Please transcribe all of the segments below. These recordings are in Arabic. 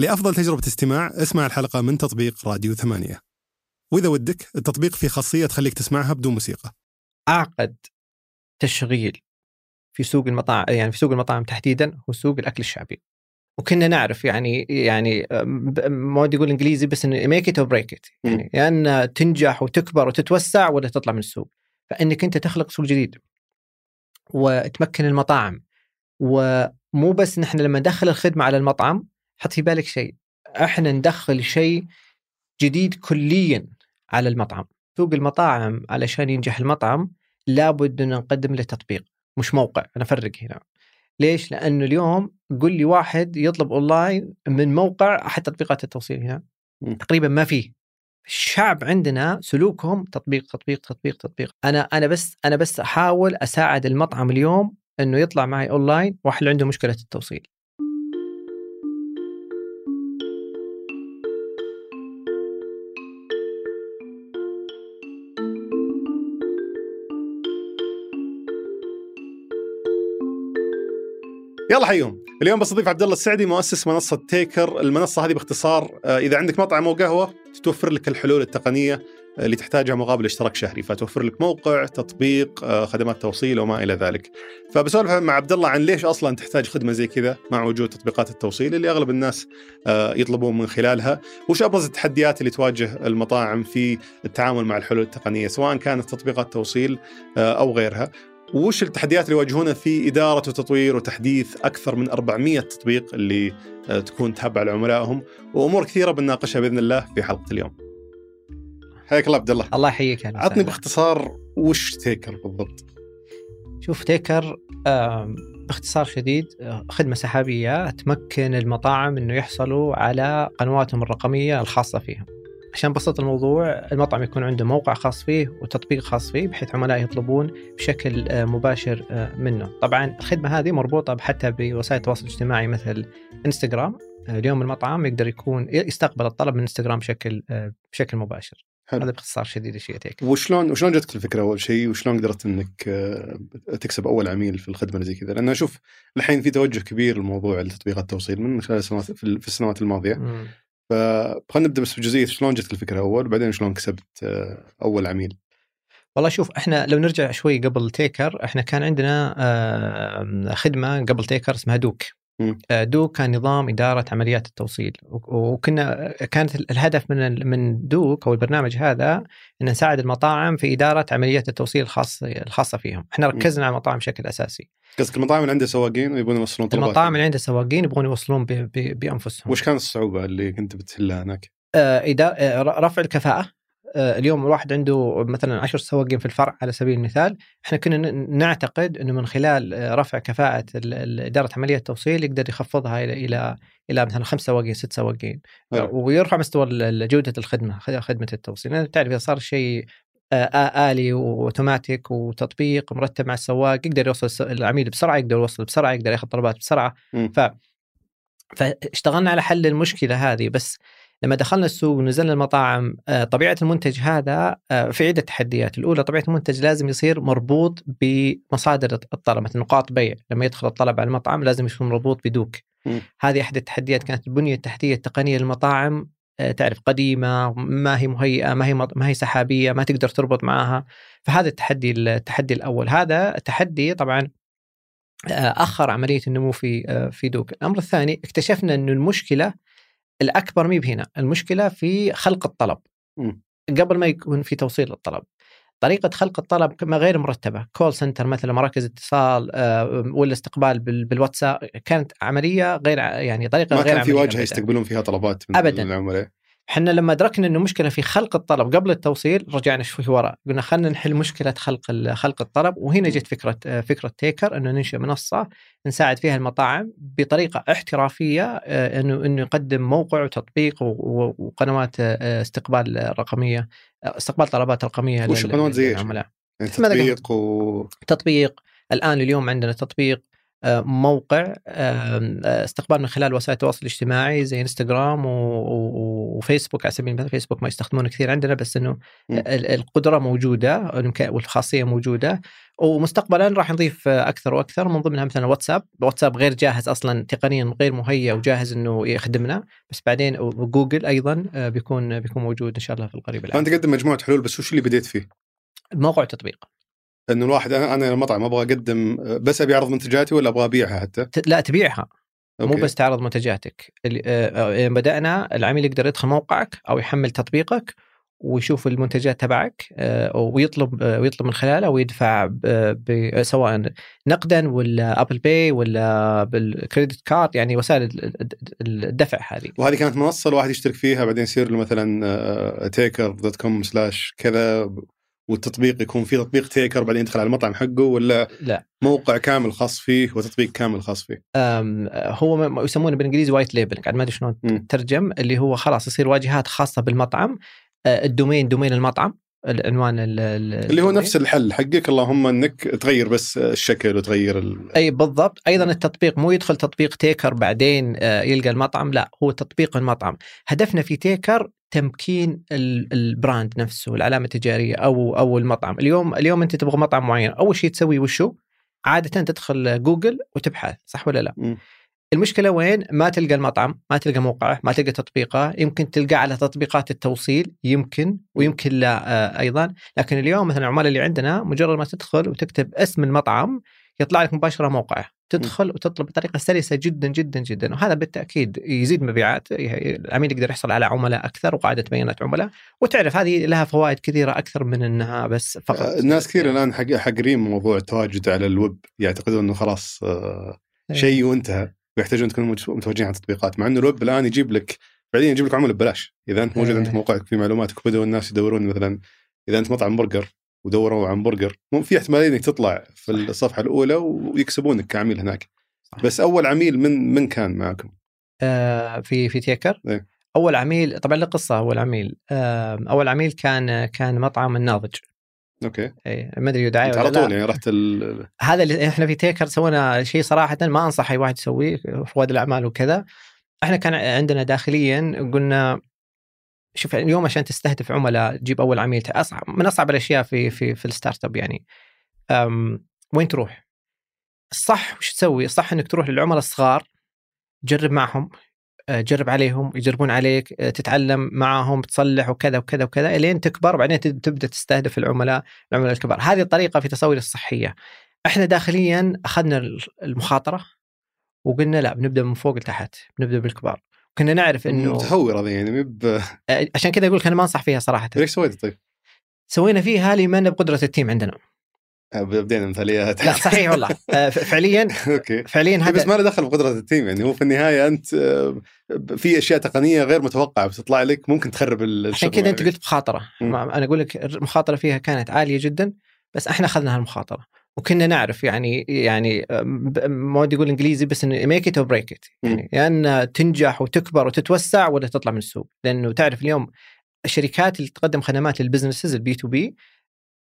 لأفضل تجربة استماع اسمع الحلقة من تطبيق راديو ثمانية. وإذا ودك التطبيق فيه خاصية تخليك تسمعها بدون موسيقى. أعقد تشغيل في سوق المطاعم يعني في سوق المطاعم تحديدا هو سوق الأكل الشعبي. وكنا نعرف يعني يعني ما ودي أقول إنجليزي بس إنه make it or break it يعني يا إن تنجح وتكبر وتتوسع ولا تطلع من السوق. فإنك أنت تخلق سوق جديد. وتمكن المطاعم. ومو بس نحن لما ندخل الخدمة على المطعم حط في بالك شيء. إحنا ندخل شيء جديد كليا على المطعم. سوق المطاعم علشان ينجح المطعم لابد ان نقدم له تطبيق. مش موقع أنا أفرق هنا. ليش؟ لأنه اليوم قل لي واحد يطلب اونلاين من موقع أحد تطبيقات التوصيل هنا. تقريبا ما فيه. الشعب عندنا سلوكهم تطبيق تطبيق تطبيق تطبيق. أنا أنا بس أنا بس أحاول أساعد المطعم اليوم إنه يطلع معي اونلاين وأحل عنده مشكلة التوصيل. يلا حيهم اليوم بستضيف عبد الله السعدي مؤسس منصة تيكر. المنصة هذه باختصار آه، إذا عندك مطعم أو قهوة توفر لك الحلول التقنية آه، اللي تحتاجها مقابل اشتراك شهري فتوفر لك موقع تطبيق آه، خدمات توصيل وما إلى ذلك. فبسولف مع عبد الله عن ليش أصلا تحتاج خدمة زي كذا مع وجود تطبيقات التوصيل اللي أغلب الناس يطلبون من خلالها. وش أبرز التحديات اللي تواجه المطاعم في التعامل مع الحلول التقنية سواء كانت تطبيقات توصيل أو غيرها؟ وش التحديات اللي يواجهونها في إدارة وتطوير وتحديث أكثر من 400 تطبيق اللي آه، تكون تابعة لعملائهم وأمور كثيرة بنناقشها بإذن الله في حلقة اليوم حياك الله عبد الله الله يحييك عطني. باختصار وش تيكر بالضبط شوف تيكر باختصار شديد آه، خدمة سحابية تمكن المطاعم إنه يحصلوا على قنواتهم الرقمية الخاصة فيهم. عشان بسط الموضوع المطعم يكون عنده موقع خاص فيه وتطبيق خاص فيه بحيث عملاء يطلبون بشكل آه، مباشر آه، منه. طبعا الخدمة هذه مربوطة حتى بوسائل التواصل الاجتماعي مثل إنستغرام. آه، اليوم المطعم يقدر يكون يستقبل الطلب من إنستغرام بشكل بشكل مباشر. حلو. هذا باختصار شديد ايش هي تيكر. وشلون وشلون جتك الفكرة أول شيء وشلون قدرت إنك تكسب أول عميل في الخدمة اللي زي كذا لأن أشوف الحين في توجه كبير لموضوع تطبيقات التوصيل من خلال السنوات في السنوات الماضية مم. فخلينا نبدأ بس بجزئية شلون جتك الفكرة أول وبعدين شلون كسبت آه، أول عميل. والله شوف إحنا لو نرجع شوي قبل تيكر إحنا كان عندنا آه، خدمة قبل تيكر اسمها دوك. آه، دوك كان نظام إدارة عمليات التوصيل. وك- وكنا كانت الهدف من من دوك أو البرنامج هذا ان نساعد المطاعم في إدارة عمليات التوصيل الخاصه الخاصة فيهم. إحنا. ركزنا على المطاعم بشكل أساسي. قصدك المطاعم اللي عندها سواقين ويبون يوصلون طلبات المطاعم اللي عندها سواقين يبغون يوصلون بأنفسهم. وش كانت الصعوبة اللي كنت بتحلها هناك؟ آه، آه، رفع الكفاءة. آه، اليوم الواحد عنده مثلا عشر سواقين في الفرع على سبيل المثال إحنا كنا نعتقد إنه من خلال آه، رفع ال- إدارة عملية التوصيل يقدر يخفضها إلى إلى إلى مثلا خمس سواقين ست سواقين. آه، ويرفع مستوى ال- ال- جودة الخدمة خ- خدمة التوصيل لأن تعرف إذا صار شيء آه، آلي وأوتوماتيك وتطبيق مرتب مع السواق يقدر يوصل العميل بسرعة يقدر يوصل بسرعة يقدر ياخذ طلبات بسرعة مم. ف فاشتغلنا على حل المشكلة هذه بس لما دخلنا السوق ونزلنا المطاعم آه، طبيعة المنتج هذا آه، في عدة تحديات، الأولى طبيعة المنتج لازم يصير مربوط بمصادر الطلب مثل نقاط بيع، لما يدخل الطلب على المطعم لازم يكون مربوط بدوك. هذه أحد التحديات كانت البنية التحتية التقنية للمطاعم. آه، تعرف قديمة ما هي مهيئة ما هي ما هي سحابية ما تقدر تربط معها. فهذا التحدي التحدي الأول. هذا تحدي طبعا أخر عملية النمو في في دوك. الأمر الثاني اكتشفنا إنه المشكلة الأكبر مي بهنا المشكلة في خلق الطلب مم. قبل ما يكون في توصيل الطلب طريقة خلق الطلب غير مرتبة call center مثلا مراكز اتصال آه، ولا استقبال بال- بالواتساب كانت عملية غير يعني طريقة ما غير كان في أبداً. يستقبلون فيها طلبات من أبداً. العملاء إحنا لما أدركنا إنه مشكلة في خلق الطلب قبل التوصيل رجعنا شوي وراء قلنا خلينا نحل مشكلة خلق خلق الطلب وهنا جت فكرة آه، فكرة تيكر إنه ننشئ منصة نساعد فيها المطاعم بطريقة احترافية آه، إنه إنه يقدم موقع وتطبيق وقنوات آه، استقبال رقمية استقبال طلبات رقمية وش قنوات زي؟ للعملاء. يعني تطبيق و تطبيق. الآن اليوم عندنا تطبيق موقع آه، استقبال من خلال وسائل التواصل الاجتماعي زي انستغرام وفيسبوك على سبيل المثال فيسبوك ما يستخدمونه كثير عندنا بس إنه القدرة موجودة والخاصية موجودة. ومستقبلا راح نضيف أكثر وأكثر من ضمنها مثلا واتساب، واتساب غير جاهز أصلا تقنيا غير مهيئ وجاهز إنه يخدمنا. بس بعدين جوجل أيضا آه، بيكون بيكون موجود إن شاء الله في القريب العاجل. أنت تقدم مجموعة حلول بس وش اللي بديت فيه؟ الموقع والتطبيق انه الواحد أنا أنا مطعم أبغى أقدم بس أبي أعرض منتجاتي ولا أبغى أبيعها حتى؟ لا تبيعها أوكي. مو بس تعرض منتجاتك آه، بدأنا العميل يقدر يدخل موقعك أو يحمل تطبيقك ويشوف المنتجات تبعك آه، ويطلب آه، ويطلب من خلالها ويدفع سواء نقدا ولا Apple Pay ولا بال credit card يعني وسائل الدفع هذه وهذه كانت منصة الواحد يشترك فيها بعدين يصير له مثلا تيكر dot com slash كذا والتطبيق يكون في تطبيق تيكر بعدين يدخل على المطعم حقه ولا لا. موقع كامل خاص فيه وتطبيق كامل خاص فيه؟ هو ما يسمونه بالإنجليزي white labeling ما أدري شلون ترجم اللي هو خلاص يصير واجهات خاصة بالمطعم آه، ال domain domain المطعم. العنوان اللي هو نفس الحل حقك اللهم إنك تغير بس الشكل وتغير ال... أي بالضبط. أيضا التطبيق مو يدخل تطبيق تيكر بعدين آه، يلقى المطعم لا هو تطبيق المطعم. هدفنا في تيكر تمكين ال brand نفسه العلامة التجارية أو أو المطعم. اليوم اليوم أنت تبغى مطعم معين أول شيء تسوي وشو؟ عادة تدخل جوجل وتبحث صح ولا لا؟ م. المشكلة وين؟ ما تلقى المطعم، ما تلقى موقعه، ما تلقى تطبيقه، يمكن تلقاه على تطبيقات التوصيل يمكن ويمكن لا آه، أيضا، لكن اليوم مثلا العملاء اللي عندنا مجرد ما تدخل وتكتب اسم المطعم يطلع لك مباشرة موقعه، تدخل وتطلب بطريقة سلسة جدا جدا جدا. وهذا بالتأكيد يزيد مبيعات العميل يقدر يحصل على عملاء أكثر وقاعدة بيانات عملاء. وتعرف هذه لها فوائد كثيرة أكثر من إنها بس فقط. آه، الناس كثير الآن حقرين موضوع التواجد على الويب يعتقدون إنه خلاص آه، إيه. شيء وانتهى. ويحتاجون تكونوا متوجهين على التطبيقات مع إنه الويب الآن يجيب لك بعدين يجيب لك عملاء ببلاش إذا أنت موجود عندك إيه. موقعك في معلوماتك وبداوا الناس يدورون مثلا إذا أنت مطعم برجر ودوروا عن برجر في احتمالية إنك تطلع في الصفحة الأولى ويكسبونك كعميل هناك صح. بس أول عميل من من كان معكم؟ آه في في تيكر إيه؟ أول عميل طبعا له قصه أول عميل آه أول عميل كان كان مطعم الناضج أوكي. إي ما أدري دعاية على طول يعني رحت ال... هذا اللي إحنا في تيكر سوينا شيء صراحة ما أنصح أي واحد يسويه رواد الأعمال وكذا. إحنا كان عندنا داخليا قلنا شوف اليوم عشان تستهدف عملاء تجيب أول عميل اصعب من أصعب الأشياء في في في ال startup يعني. وين تروح؟ الصح وش تسوي؟ الصح إنك تروح للعملاء الصغار جرب معهم. جرب عليهم يجربون عليك آه، تتعلم معهم تصلح وكذا وكذا وكذا إلين تكبر بعدين تبدأ تستهدف العملاء العملاء الكبار. هذه الطريقة في تصوري الصحيه إحنا داخليا أخذنا المخاطرة وقلنا لا بنبدأ من فوق لتحت بنبدأ بالكبار كنا نعرف إنه متهور هذه يعني مب آه، عشان كذا أقول لك أنا ما أنصح فيها صراحة. ليش سويت طيب؟ سوينا فيها لما بقدرة ال team عندنا. بدينا مثاليات لا صحيح والله. آه، فعليا أوكي. فعليا هذا بس ما له دخل بقدره ال team يعني. هو في النهاية أنت آه، في أشياء تقنية غير متوقعة بتطلع لك ممكن تخرب الشغل عشان كذا انت قلت مخاطرة. أنا أقول لك المخاطرة فيها كانت عالية جدا بس إحنا أخذنا هالمخاطرة. وكنا نعرف يعني يعني ما ودي أقول إنجليزي بس انه make it or break it يعني يا إن تنجح وتكبر وتتوسع ولا تطلع من السوق. لأنه تعرف اليوم الشركات اللي تقدم خدمات لل businesses ال B2B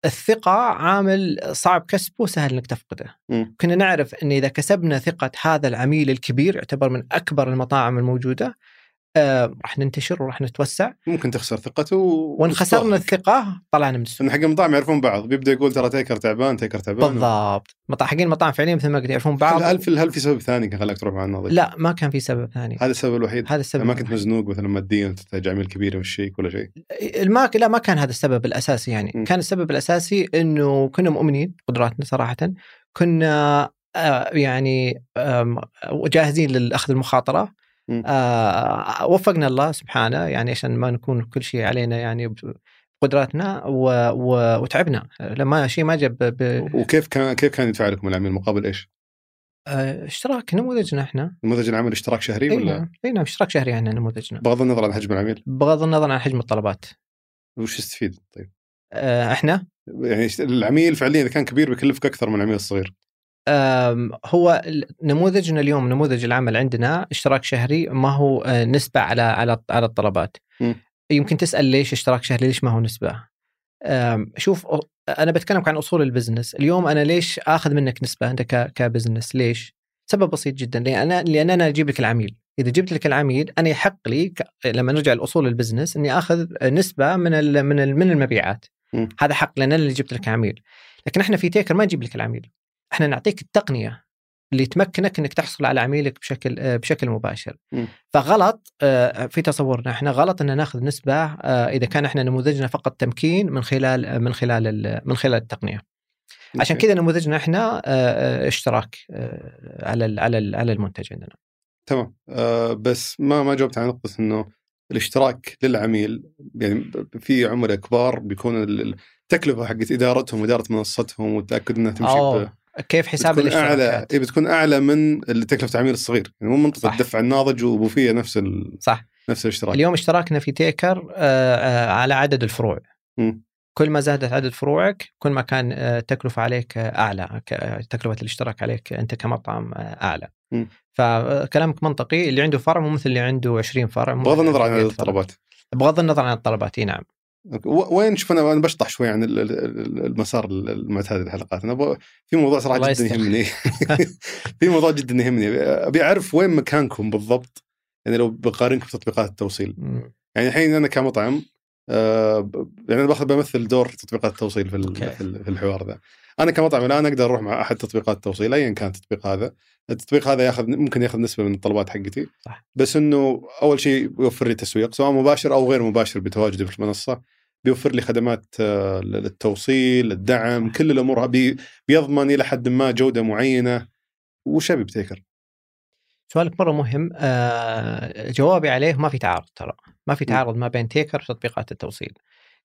الثقة عامل صعب كسبه سهل إنك تفقده. م. كنا نعرف إن إذا كسبنا ثقة هذا العميل الكبير يعتبر من أكبر المطاعم الموجودة آه راح ننتشر وراح نتوسع. ممكن تخسر ثقته وإن خسرنا الثقة طلعنا من السوق. حق المطاعم يعرفون بعض. بيبدأ يقول ترى تيكر تعبان تيكر تعبان. بالضبط. مطاعم حقين المطاعم فعليا مثل ما قلت يعرفون بعض. هل في هل في سبب ثاني؟ كان خلاك تروح مع الناضج؟ لا ما كان في سبب ثاني. هذا السبب الوحيد. هذا السبب ما كنت مزنوق مثلا ماديا تحتاج عميل كبير يمشيك ولا شيء. الما لا ما كان هذا السبب الأساسي يعني. م. كان السبب الأساسي إنه كنا مؤمنين قدراتنا صراحة. كنا آه يعني جاهزين لاخذ المخاطرة. آه وفقنا الله سبحانه يعني عشان ما نكون كل شيء علينا يعني بقدراتنا و... و... وتعبنا. لما شيء ما جاب ب... وكيف كان كيف كان يدفع لكم العميل؟ مقابل إيش؟ آه اشتراك نموذجنا إحنا. نموذج العمل اشتراك شهري ولا؟ نعم إي نعم اشتراك شهري عندنا نموذجنا. بغض النظر عن حجم العميل؟ بغض النظر عن حجم الطلبات. وش يستفيد؟ طيب؟ آه إحنا؟ يعني العميل فعليا إذا كان كبير بيكلفك أكثر من العميل الصغير. هو نموذجنا اليوم نموذج العمل عندنا اشتراك شهري ما هو آه، نسبة على على على الطلبات. م. يمكن تسأل ليش اشتراك شهري ليش ما هو نسبة؟ شوف أنا بتكلم عن أصول ال business. اليوم أنا ليش أخذ منك نسبة أنت ك business؟ ليش؟ سبب بسيط جدا. لأن أنا لأن أنا أجيب لك العميل. إذا جبت لك العميل أنا يحق لي. لما نرجع لأصول ال business إني آخذ نسبة من ال... من ال... من المبيعات. م. هذا حق لأن أنا اللي جبت لك عميل لكن إحنا في تيكر ما نجيب لك العميل. إحنا نعطيك التقنية اللي تمكنك إنك تحصل على عميلك بشكل آه، بشكل مباشر م. فغلط آه، في تصورنا إحنا غلط إن ناخذ نسبة آه، إذا كان إحنا نموذجنا فقط تمكين من خلال من خلال ال- من خلال التقنية عشان. كذا نموذجنا إحنا اشتراك على على على المنتج عندنا تمام آه بس ما ما جاوبت على نقطة إنه الاشتراك للعميل يعني في عملاء كبار بيكون ال- التكلفة حقت إدارتهم وإدارة منصتهم والتاكد إنها تمشي. كيف حساب بتكون اعلى إيه بتكون أعلى من اللي تكلفة العميل الصغير. يعني مو منطقة. الدفع الناضج وبوفية نفس ال... صح. نفس الاشتراك. اليوم اشتراكنا في تيكر آه، آه، على عدد الفروع. مم. كل ما زادت عدد فروعك كل ما كان التكلفه عليك آه، أعلى ك- تكلفة الاشتراك عليك أنت كمطعم أعلى. مم. فكلامك منطقي. اللي عنده فرع مو مثل اللي عنده 20 فرع بغض النظر عن عنده 100 فرع. الطلبات. بغض النظر عن الطلبات إي نعم. وين شوف أنا بشطح شوي عن ال- ال- ال- المسار المعتاد الحلقات. أنا في موضوع صراحة جدا. يهمني. في موضوع جدا يهمني. أبي أعرف وين مكانكم بالضبط؟ يعني لو بقارنكم بتطبيقات التوصيل. يعني الحين أنا كمطعم يعني أنا باخذ بمثل دور تطبيقات التوصيل في. في ال- في الحوار ذا. أنا كمطعم الآن أقدر أروح مع أحد تطبيقات التوصيل ايا كان التطبيق هذا. التطبيق هذا ياخذ ممكن ياخذ نسبة من الطلبات حقتي. صح. بس إنه أول شيء يوفر لي تسويق سواء مباشر أو غير مباشر بتواجدي في المنصة بيوفر لي خدمات آه، للتوصيل الدعم كل الأمور بي بيضمن إلى حد ما جودة معينة. وش أبي بتيكر؟ سؤالك مرة مهم. آه جوابي عليه ما في تعارض ترى. ما في. تعارض ما بين تيكر وتطبيقات التوصيل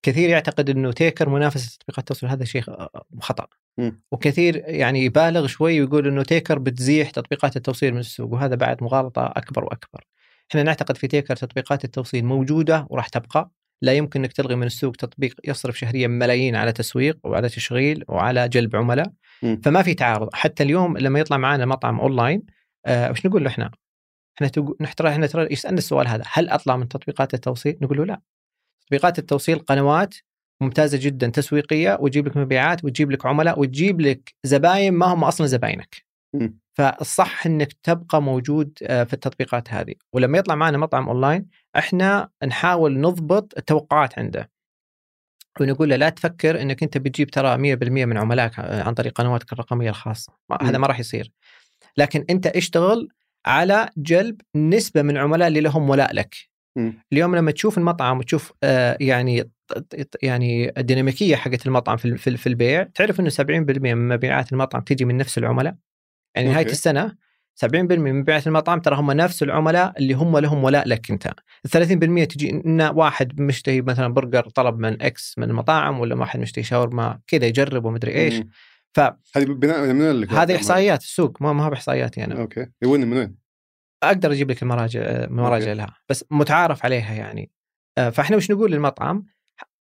كثير يعتقد إنه تيكر منافس تطبيقات التوصيل هذا شيء آه، خطأ م. وكثير يعني يبالغ شوي ويقول إنه تيكر بتزيح تطبيقات التوصيل من السوق وهذا بعد مغالطة أكبر وأكبر إحنا نعتقد في تيكر تطبيقات التوصيل موجودة وراح تبقى لا يمكن إنك تلغي من السوق تطبيق يصرف شهريا ملايين على تسويق وعلى تشغيل وعلى جلب عملاء م. فما في تعارض حتى اليوم لما يطلع معنا مطعم أونلاين آه وش نقول له إحنا؟ إحنا تقو... نحترى إحنا ترى يسألنا السؤال هذا هل أطلع من تطبيقات التوصيل؟ نقول له لا. تطبيقات التوصيل قنوات ممتازة جدا تسويقية وتجيب لك مبيعات وتجيب لك عملاء وتجيب لك زباين ما هم أصلا زباينك. فالصح إنك تبقى موجود آه، في التطبيقات هذه ولما يطلع معنا مطعم أونلاين إحنا نحاول نضبط التوقعات عنده ونقول له لا تفكر إنك أنت بتجيب ترى 100% من عملائك عن طريق قنواتك الرقمية الخاصة ما- هذا. ما راح يصير لكن أنت اشتغل على جلب نسبة من العملاء اللي لهم ولاء لك مم. اليوم لما تشوف المطعم وتشوف آه، يعني يعني الديناميكية حقت المطعم في في البيع تعرف إنه 70% من مبيعات المطعم تجي من نفس العملاء يعني نهاية. السنة 70% من مبيعات المطعم ترى هم نفس العملاء اللي هم لهم ولاء لك أنت ال 30% تجي إن واحد مشتهي مثلا برجر طلب من X من المطاعم ولا واحد مشتهي شاورما كذا يجرب ومدري إيش مم. فهذه هذه بناء من اللي قاعد- إحصائيات السوق. ما ما هو باحصائياتي أنا أوكي. وين من وين؟ أقدر أجيب لك المراجع مراجع. لها. بس متعارف عليها يعني. آه، فإحنا وش نقول للمطعم؟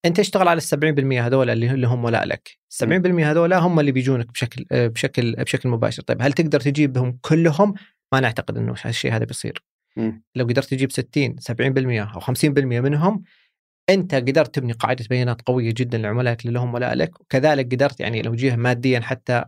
أنت اشتغل على ال 70% هذول اللي اللي هم ولاء لك. ال 70% هذول هم اللي بيجونك بشكل آه، بشكل بشكل مباشر. طيب هل تقدر تجيبهم كلهم؟ ما نعتقد إنه هالشيء هذا بيصير. لو قدرت تجيب 60 70% أو 50% منهم أنت قدرت تبني قاعدة بيانات قوية جدا لعملائك اللي لهم ولاء لك وكذلك قدرت يعني لو جهة ماديا حتى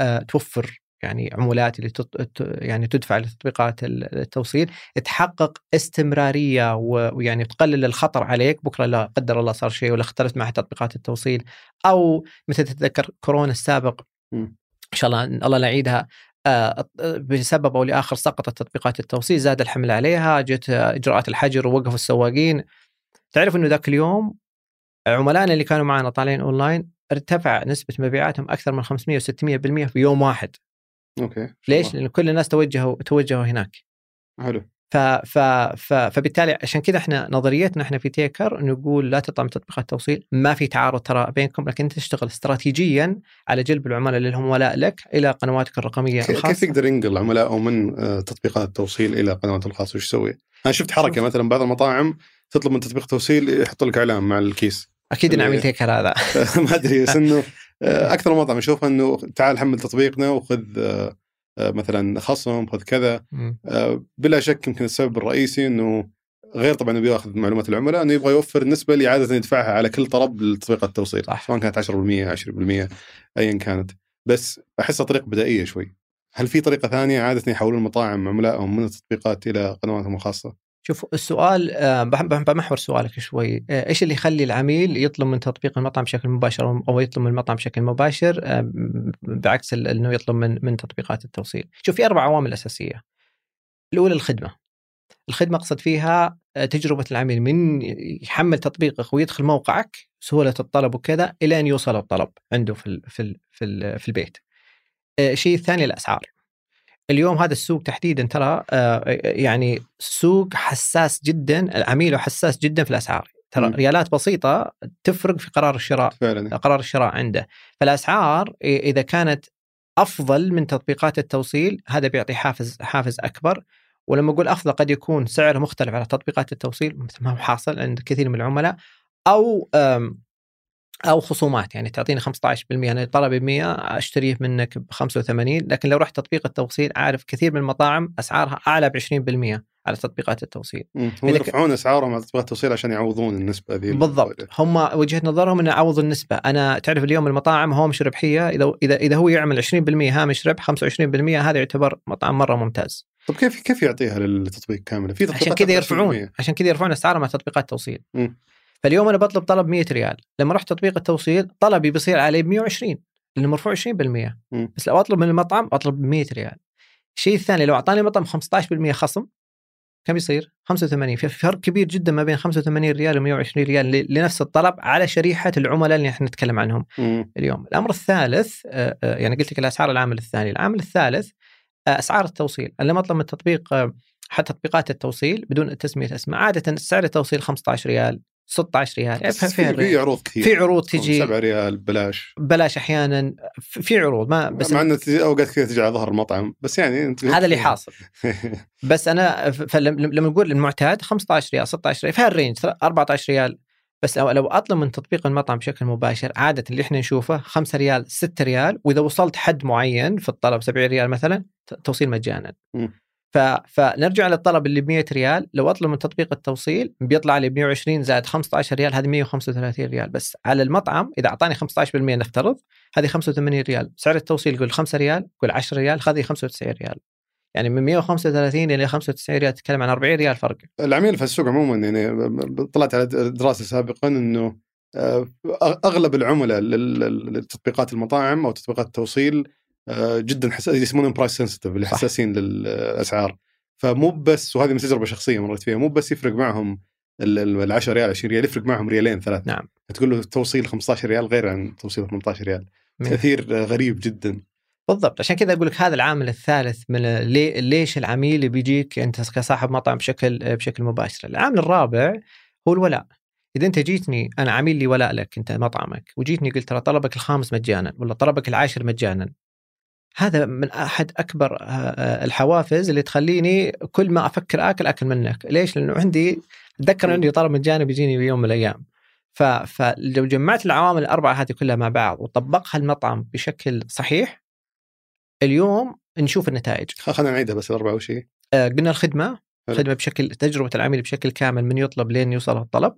آه، توفر يعني عمولات اللي تط... يعني تدفع لتطبيقات ال- التوصيل تحقق استمرارية ويعني تقلل الخطر عليك بكرة لا قدر الله صار شيء ولا اختلفت مع تطبيقات التوصيل أو مثل تتذكر كورونا السابق. إن شاء الله الله لا يعيدها آه، بسبب أو لآخر سقطت تطبيقات التوصيل زاد الحمل عليها جت إجراءات الحجر ووقفوا السواقين تعرف إنه ذاك اليوم عملائنا اللي كانوا معنا طالعين أونلاين ارتفع نسبة مبيعاتهم أكثر من 500 و600% في يوم واحد أوكي ليش؟ لأن كل الناس توجهوا توجهوا هناك حلو ف ف ف فبالتالي عشان كذا إحنا نظريتنا إحنا في تيكر نقول لا تطلع من تطبيقات التوصيل ما في تعارض ترى بينكم لكن أنت تشتغل استراتيجيا على جلب العملاء اللي هم ولاء لك إلى قنواتك الرقمية كيف كيف الخاصة يقدر ينقل عملائه من آه، تطبيقات التوصيل إلى قنوات الخاصة وش يسوي؟ أنا شفت حركة. مثلا بعض المطاعم تطلب من تطبيق توصيل يحط لك إعلان مع الكيس. أكيد اللي- نعمل تيكر هذا. ما أدري بس إنه آه، أكثر مطعم اشوفها إنه تعال حمل تطبيقنا وخذ آه، آه، مثلا خصم خذ كذا. بلا شك يمكن السبب الرئيسي إنه غير طبعا إنه بياخذ معلومات العملاء إنه يبغى يوفر النسبة اللي عاده يدفعها على كل طلب لتطبيقات التوصيل صح. سواء كانت 10% 20% ايا كانت. بس أحسها طريقة بدائية شوي. هل في طريقة ثانية عادة يحولون مطاعم عملائهم من التطبيقات إلى قنواتهم الخاصة؟ شوف السؤال آه، بمحور سؤالك شوي. آه، إيش اللي يخلي العميل يطلب من تطبيق المطعم بشكل مباشر أو يطلب من المطعم بشكل مباشر؟ آه، بعكس إنه يطلب من من تطبيقات التوصيل. شوف في أربع عوامل أساسية. الأولى الخدمة. الخدمة أقصد فيها تجربة العميل من يحمل تطبيقك ويدخل موقعك سهولة الطلب وكذا إلى أن يوصل الطلب عنده في في في, في البيت. الشيء الثاني الأسعار. اليوم هذا السوق تحديدا ترى آه، يعني سوق حساس جدا عميله حساس جدا في الأسعار. ترى ريالات بسيطة تفرق في قرار الشراء فعلا. قرار الشراء عنده. فالأسعار إذا كانت أفضل من تطبيقات التوصيل هذا بيعطي حافز حافز أكبر. ولما أقول أفضل قد يكون سعره مختلف على تطبيقات التوصيل مثل ما هو حاصل عند كثير من العملاء أو أو خصومات يعني تعطيني 15% أنا طلبي ب 100 أشتريه منك ب 85 لكن لو رحت تطبيق التوصيل عارف كثير من المطاعم أسعارها أعلى ب 20% على تطبيقات التوصيل. هم يرفعون أسعارهم على تطبيقات التوصيل عشان يعوضون النسبة ذي بالضبط. هم وجهة نظرهم إنه يعوضوا النسبة. أنا تعرف اليوم المطاعم هامش ربحيه إذا إذا إذا هو يعمل 20% هامش ربح 25% هذا يعتبر مطعم مرة ممتاز. طيب كيف كيف يعطيها للتطبيق كامله؟ في عشان كذا يرفعون عشان كذا يرفعون أسعارهم على تطبيقات التوصيل. فاليوم أنا بطلب طلب 100 ريال لما رحت تطبيق التوصيل طلبي بيصير علي ب 120 لأنه مرفوع 20% م. بس لو أطلب من المطعم اطلب 100 ريال الشيء الثاني لو أعطاني مطعم 15% خصم كم يصير؟ 85 في فرق كبير جدا ما بين 85 ريال و 120 ريال لنفس الطلب على شريحة العملاء اللي إحنا نتكلم عنهم م. اليوم. الأمر الثالث آه، آه، يعني قلت لك الأسعار العامل الثاني، العامل الثالث آه، أسعار التوصيل، أنا لما أطلب من التطبيق حتى تطبيقات التوصيل بدون تسمية أسماء عادة سعر التوصيل 15 ريال 16 ريال. يعني في, في عروض كثير. في عروض تجي. 7 ريال بلاش. بلاش أحيانا. في عروض ما بس مع إنه أوقات كثير تجي على ظهر المطعم. بس يعني أنت هذا اللي حاصل. بس أنا لما نقول المعتاد 15 ريال 16 ريال في ها ال range 14 ريال. بس لو أطلب من تطبيق المطعم بشكل مباشر عادة اللي إحنا نشوفه 5 ريال 6 ريال وإذا وصلت حد معين في الطلب 70 ريال مثلا توصيل مجانا. م. ف... فنرجع للطلب اللي ب 100 ريال. لو أطلب من تطبيق التوصيل بيطلع لي ب 120 زائد 15 ريال هذه 135 ريال. بس على المطعم إذا أعطاني 15% نفترض هذه 85 ريال. سعر التوصيل يقول 5 ريال يقول 10 ريال هذه 95 ريال. يعني من 135 إلى 95 ريال تتكلم عن 40 ريال فرق. العميل في السوق عموما يعني طلعت على دراسة سابقا إنه آه، أغلب العملاء للتطبيقات المطاعم أو تطبيقات التوصيل جدا حساس يسمونهم price sensitive اللي حساسين للأسعار. فمو بس وهذه من تجربة شخصية مريت فيها مو بس يفرق معهم ال 10 ريال 20 ريال يفرق معهم ريالين ثلاث نعم. تقول له توصيل 15 ريال غير عن توصيل 18 ريال. تأثير غريب جدا. بالضبط. عشان كذا أقول لك هذا العامل الثالث من ليش العميل بيجيك أنت كصاحب مطعم بشكل بشكل مباشر. العامل الرابع هو الولاء. إذا أنت جيتني أنا عميل لي ولاء لك أنت مطعمك وجيتني قلت ترى طلبك الخامس مجانا ولا طلبك العاشر مجانا. هذا من أحد أكبر آه، آه، الحوافز اللي تخليني كل ما أفكر آكل آكل منك، ليش؟ لأنه عندي أتذكر عندي طلب مجاني بيجيني بيوم من الأيام. فلو جمعت العوامل الأربعة هذه كلها مع بعض وطبقها المطعم بشكل صحيح اليوم نشوف النتائج. خلينا نعيدها بس الأربعة وش؟ آه، قلنا الخدمة خدمة بشكل تجربة العميل بشكل كامل من يطلب لين يوصل الطلب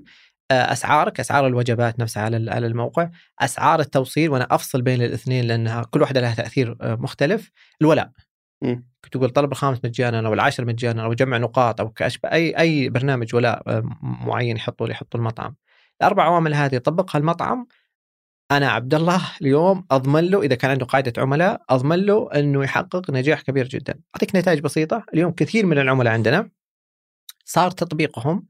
اسعارك أسعار الوجبات نفسها على على الموقع أسعار التوصيل وأنا أفصل بين الاثنين لأنها كل واحدة لها تأثير آه، مختلف الولاء. كنت تقول طلب الخامس مجانا أو العاشر مجانا أو جمع نقاط أو كاشبه أي أي برنامج ولاء آه، معين يحطه يحطه المطعم. الأربع عوامل هذه طبقها المطعم. أنا عبد الله اليوم أضمن له إذا كان عنده قاعدة عملاء أضمن له إنه يحقق نجاح كبير جدا. أعطيك نتائج بسيطة. اليوم كثير من العملاء عندنا صار تطبيقهم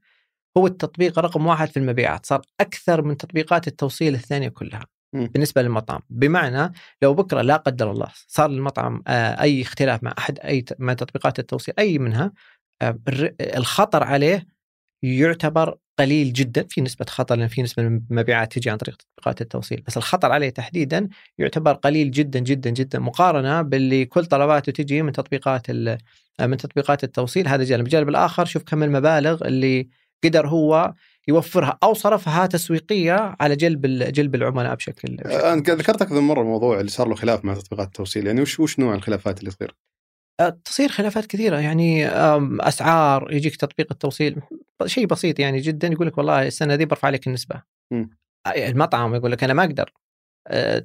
هو التطبيق رقم واحد في المبيعات صار أكثر من تطبيقات التوصيل الثانية كلها م. بالنسبة للمطعم. بمعنى لو بكرة لا قدر الله صار المطعم آه، أي اختلاف مع أحد أي من تطبيقات التوصيل أي منها آه، الخطر عليه يعتبر قليل جدا. في نسبة خطر لأن في نسبة من المبيعات تجي عن طريق تطبيقات التوصيل. بس الخطر عليه تحديدا يعتبر قليل جدا جدا جدا مقارنة باللي كل طلباته تجي من تطبيقات من تطبيقات التوصيل. هذا جانب. الجانب الآخر شوف كم المبالغ اللي قدر هو يوفرها أو صرفها تسويقية على جلب جلب العملاء بشكل, بشكل أنا ذكرت أكثر من مرة الموضوع اللي صار له خلاف مع تطبيقات التوصيل يعني وش وش نوع الخلافات اللي تصير؟ تصير خلافات كثيرة يعني أسعار يجيك تطبيق التوصيل شيء بسيط يعني جدا يقول لك والله السنة دي برفع لك النسبة م. المطعم يقول لك أنا ما أقدر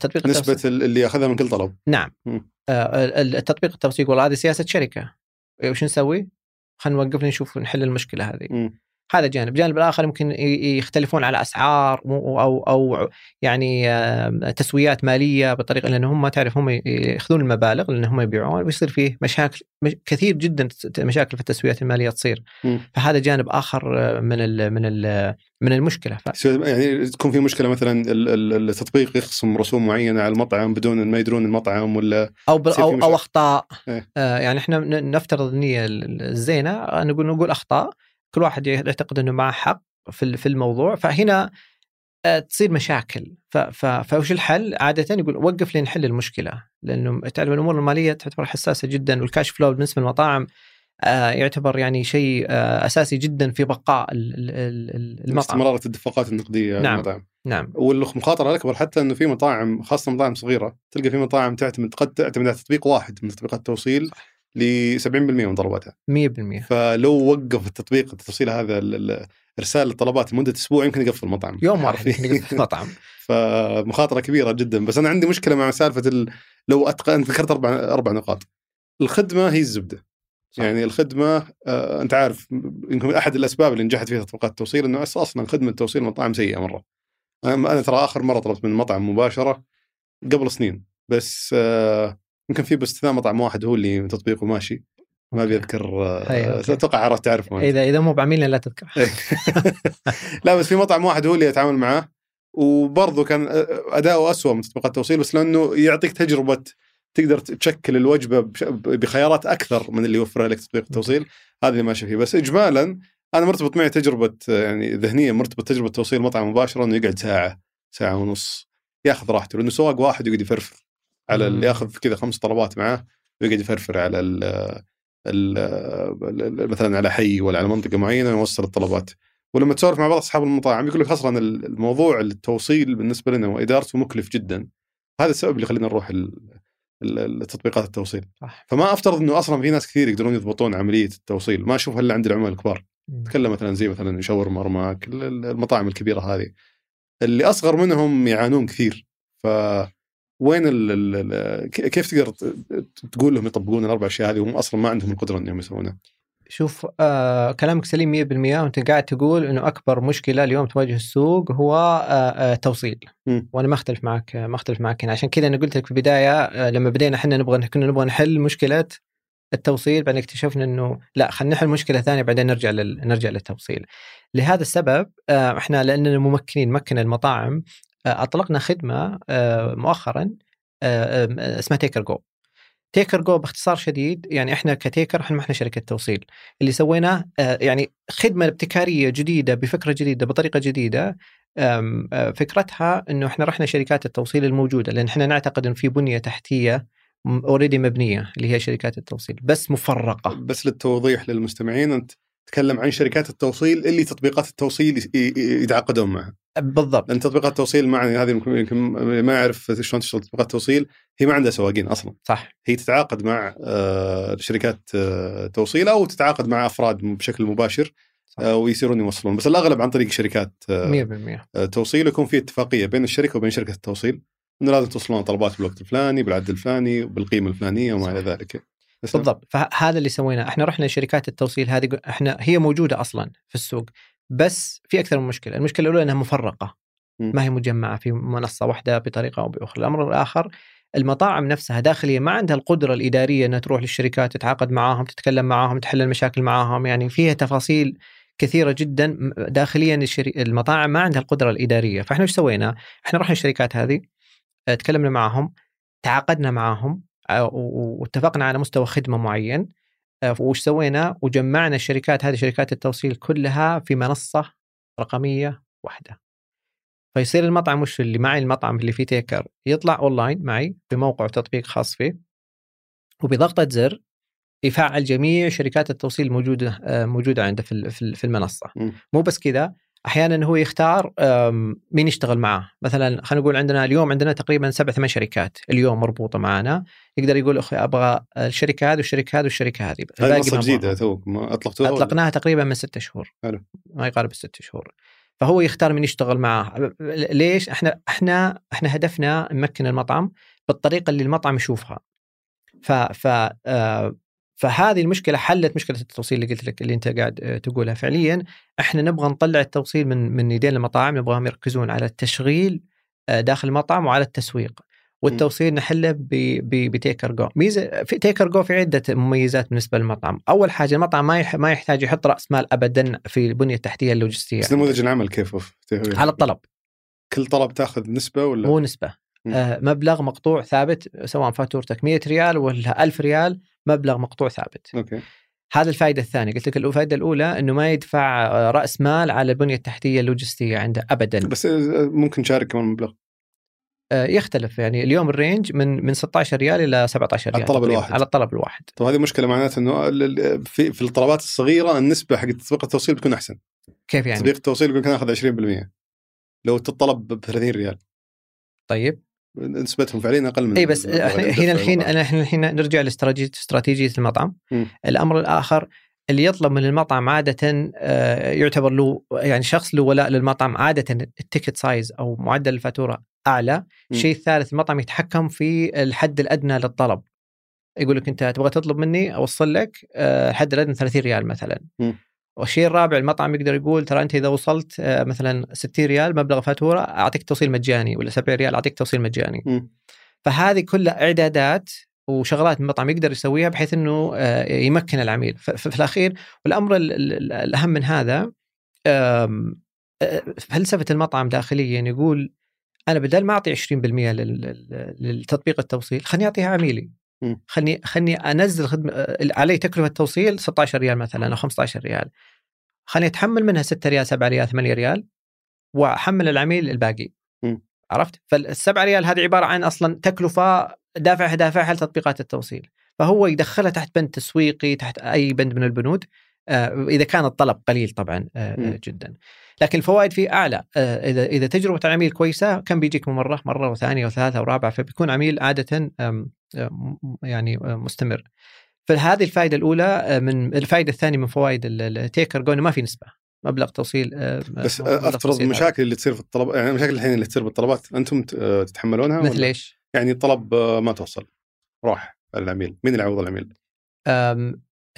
تطبيق نسبة التوثيق اللي يأخذها من كل طلب نعم ال- التطبيق التوثيق والله هذه سياسة شركة وش نسوي؟ خلينا نوقف نشوف نحل المشكلة هذه مم. هذا جانب، الجانب الآخر يمكن يختلفون على أسعار أو أو يعني آه، تسويات مالية بطريقه لأن هم تعرف هم يأخذون المبالغ لأن هم يبيعون ويصير فيه مشاكل مش- كثير جدا مشاكل في التسويات المالية تصير. فهذا جانب آخر آه، من ال من ال من المشكلة ف... يعني تكون في مشكلة مثلا ال- ال- التطبيق يخصم رسوم معينة على المطعم بدون ما يدرون المطعم ولا أو ب... يصير في أو. أو أخطاء إيه. آه يعني إحنا نفترض النية ال- الزينة آه، نقول نقول أخطاء كل واحد يعتقد إنه معه حق في في الموضوع. فهنا آه، تصير مشاكل. فوش الحل؟ عاده يقول وقف لين نحل المشكلة لأنه تعرف الأمور المالية تعتبر حساسة جدا والكاش فلو بالنسبة للمطاعم آه، يعتبر يعني شيء آه، أساسي جدا في بقاء ال- ال- ال- المطعم. استمرار الاتفاقات النقدية نعم. المطاعم. نعم. والمخاطره الاكبر حتى إنه في مطاعم خاصة مطاعم صغيرة تلقى في مطاعم تعتمد قد تعتمد على تطبيق واحد من تطبيقات التوصيل. ل 70% من طلباتها 100% فلو وقف التطبيق التوصيل هذا ال- ال- إرسال الطلبات لمدة أسبوع يمكن يقفل المطعم. يوم واحد في المطعم. فمخاطرة كبيرة جدا. بس أنا عندي مشكلة مع سالفة ال... لو أتق... أنت ذكرت أربع أربع نقاط. الخدمة هي الزبدة. صح. يعني الخدمة آه أنت عارف يمكن أحد الأسباب اللي نجحت فيها تطبيقات التوصيل إنه أصلا خدمة توصيل المطاعم سيئة مرة. أنا ترى آخر مرة طلبت من مطعم مباشرة قبل سنين. بس آه يمكن في باستثناء مطعم واحد هو اللي تطبيقه ماشي. ما ابي اذكر أي، آه. أتوقع عرفت تعرفه أنت. إذا إذا مو بعميلنا لا تذكر. لا بس في مطعم واحد هو اللي أتعامل معاه وبرضه كان أداؤه أسوأ من تطبيقات التوصيل بس لأنه يعطيك تجربة تقدر تشكل الوجبة بخيارات أكثر من اللي يوفرها لك تطبيق التوصيل. هذا اللي ماشي فيه. بس اجمالا أنا مرتبط معي تجربة يعني ذهنيا مرتبط تجربة توصيل مطعم مباشره انه يقعد ساعة ساعة ونص ياخذ راحته لأنه سواق واحد يقعد يفرفر. على. اللي ياخذ كذا خمس طلبات معاه ويقعد يفرفر على ال ال مثلا على حي ولا على منطقة معينة يوصل الطلبات. ولما تسولف مع بعض أصحاب المطاعم يقول لك أصلا الموضوع التوصيل بالنسبة لنا وإدارته مكلف جدا. هذا السبب اللي يخلينا نروح ال- ال- التطبيقات التوصيل. صح. فما أفترض إنه أصلا في ناس كثير يقدرون يضبطون عملية التوصيل. ما أشوفها إلا عند العملاء الكبار. تكلم مثلا زي مثلا شاور ال- المطاعم الكبيرة هذه. اللي أصغر منهم يعانون كثير. ف وين ال ال ال كيف تقدر تقول لهم يطبقون الأربع أشياء هذه؟ وهم أصلا ما عندهم القدرة إنهم يسوونها. شوف آه كلامك سليم 100% وأنت قاعد تقول إنه أكبر مشكلة اليوم تواجه السوق هو آه آه توصيل. وأنا ما أختلف معك ما أختلف معك هنا. عشان كذا أنا قلت لك في البداية آه لما بدينا إحنا نبغى كنا نبغى نحل مشكلة التوصيل بعدين اكتشفنا إنه لا خلينا نحل مشكلة ثانية بعدين نرجع لل... نرجع للتوصيل. لهذا السبب آه إحنا لأننا ممكنين مكن المطاعم آه أطلقنا خدمة آه مؤخرا آه آه اسمها تيكر جو. تيكر جو باختصار شديد يعني إحنا كتيكر إحنا ما إحنا شركة توصيل اللي سويناه آه يعني خدمة ابتكارية جديدة بفكرة جديدة بطريقة جديدة آه، فكرتها إنه إحنا رحنا شركات التوصيل الموجودة لأن إحنا نعتقد إن في بنية تحتية اوريدي مبنية اللي هي شركات التوصيل بس مفرقة بس للتوضيح للمستمعين أنت تتكلم عن شركات التوصيل اللي تطبيقات التوصيل يتعاقدون معها. بالضبط. لأن تطبيقات التوصيل معني هذه يمكن يمكن ما يعرف شلون تشتغل تطبيقات التوصيل. هي ما عندها سواقين أصلا. صح. هي تتعاقد مع آه، شركات آه، توصيل أو تتعاقد مع أفراد بشكل مباشر صح. آه، ويصيرون يوصلون. بس الأغلب عن طريق شركات آه، 100% آه، توصيل. يكون في اتفاقية بين الشركة وبين شركة التوصيل. إنه لازم توصلون طلبات بالوقت الفلاني بالعدد الفلاني وبالقيمه الفلانية وما إلى ذلك. بالضبط. فهذا اللي سويناه. إحنا رحنا لشركات التوصيل هذه إحنا هي موجودة أصلا في السوق بس في أكثر من مشكلة. المشكلة الأولى إنها مفرقة. ما هي مجمعة في منصة واحدة بطريقة أو بأخرى. الأمر الآخر المطاعم نفسها داخليا ما عندها القدرة الإدارية إنها تروح للشركات تتعاقد معاهم تتكلم معاهم تحل المشاكل معاهم. يعني فيها تفاصيل كثيرة جدا داخليا. المطاعم ما عندها القدرة الإدارية. فإحنا إيش سوينا؟ إحنا رحنا الشركات هذه آه، تكلمنا معاهم تعاقدنا معاهم آه، واتفقنا على مستوى خدمة معين آه، وش سوينا؟ وجمعنا الشركات هذه شركات التوصيل كلها في منصة رقمية واحدة. فيصير المطعم وش اللي معي المطعم اللي فيه تيكر يطلع اونلاين معي بموقع وتطبيق خاص فيه وبضغطة زر يفعل جميع شركات التوصيل الموجوده آه، موجودة عنده في في ال- في المنصة. مو بس كذا أحيانا هو يختار مين يشتغل معاه. مثلا خلينا نقول عندنا اليوم عندنا تقريبا سبع ثمان شركات اليوم مربوطة معنا. يقدر يقول أخي أبغى الشركة هذه والشركة هذه والشركة هذه. هذه منصه جديدة ما أطلقتوها ولا؟ أطلقناها تقريبا من ست شهور. حلو. ما يقارب الست شهور. فهو يختار من يشتغل معاه. ليش؟ إحنا إحنا إحنا هدفنا نمكن المطعم بالطريقة اللي المطعم يشوفها. ف ف آه، فهذه المشكلة حلت مشكلة التوصيل اللي قلت لك اللي أنت قاعد آه، تقولها. فعليا إحنا نبغى نطلع التوصيل من من يدين المطاعم نبغاهم يركزون على التشغيل آه، داخل المطعم وعلى التسويق. والتوصيل نحله بتيكر جو ميزة في تيكر جو في عدة مميزات بالنسبة للمطعم. أول حاجة المطعم ما ما يحتاج يحط رأس مال ابدا في البنية التحتية اللوجستية. بس نموذج العمل كيف على الطلب. كل طلب تأخذ نسبة ولا؟ مو نسبة. آه مبلغ مقطوع ثابت سواء فاتورتك 100 ريال ولا 1000 ريال مبلغ مقطوع ثابت. أوكي. هذا الفائده الثانية. قلت لك الفائده الأولى إنه ما يدفع رأس مال على البنية التحتية اللوجستية عنده ابدا. بس آه، ممكن تشارك كمان مبلغ آه، يختلف يعني. اليوم ال range من من 16 ريال إلى 17 ريال على الطلب الواحد. على الطلب الواحد. طيب هذه مشكلة معناته إنه في في الطلبات الصغيرة النسبة حق تطبيق التوصيل بتكون أحسن. كيف يعني؟ تطبيق التوصيل يقول لك ناخذ 20% لو تطلب ب 30 ريال. طيب. نسبتهم فعليا أقل من إي بس هنا الحين أنا إحنا الحين نرجع لاستراتيجيه استراتيجية المطعم. م. الأمر الآخر اللي يطلب من المطعم عاده آه، يعتبر له يعني شخص له ولاء للمطعم عاده ال ticket size أو معدل الفاتورة أعلى. الشيء الثالث المطعم يتحكم في الحد الأدنى للطلب. يقول لك أنت تبغى تطلب مني أوصل لك آه، الحد الأدنى 30 ريال مثلا. م. والشيء الرابع المطعم يقدر يقول ترى أنت إذا وصلت آه، مثلا 60 ريال مبلغ فاتورة أعطيك توصيل مجاني ولا 70 ريال أعطيك توصيل مجاني. م. فهذه كلها إعدادات وشغلات المطعم يقدر يسويها بحيث إنه آه، يمكن العميل في الأخير والأمر الأهم من هذا فلسفة المطعم داخليا يقول أنا بدل ما أعطي 20% للتطبيق التوصيل خليني أعطيها عميلي خلني خلني أنزل خدمه علي تكلفة توصيل 16 ريال مثلا أو 15 ريال خليني أتحمل منها 6 ريال 7 ريال 8 ريال وأحمل العميل الباقي م. عرفت؟ فالسبعة ريال هذه عبارة عن أصلا تكلفة دافعها دافعها لتطبيقات التوصيل فهو يدخلها تحت بند تسويقي تحت أي بند من البنود آه، إذا كان الطلب قليل طبعا آه،. جدا لكن الفوائد فيه أعلى آه، إذا إذا تجربة العميل كويسة كم بيجيك مرة مرة وثانية وثالثة ورابعة فبيكون عميل عادة يعني مستمر. فهذه الفائدة الأولى من الفائدة الثانية من فوائد التيكر جو ما في نسبة مبلغ توصيل بس أفترض المشاكل اللي تصير في الطلب يعني المشاكل الحين اللي تصير بالطلبات أنتم تتحملونها مثل إيش؟ يعني الطلب ما توصل. راح العميل. مين اللي يعوض العميل؟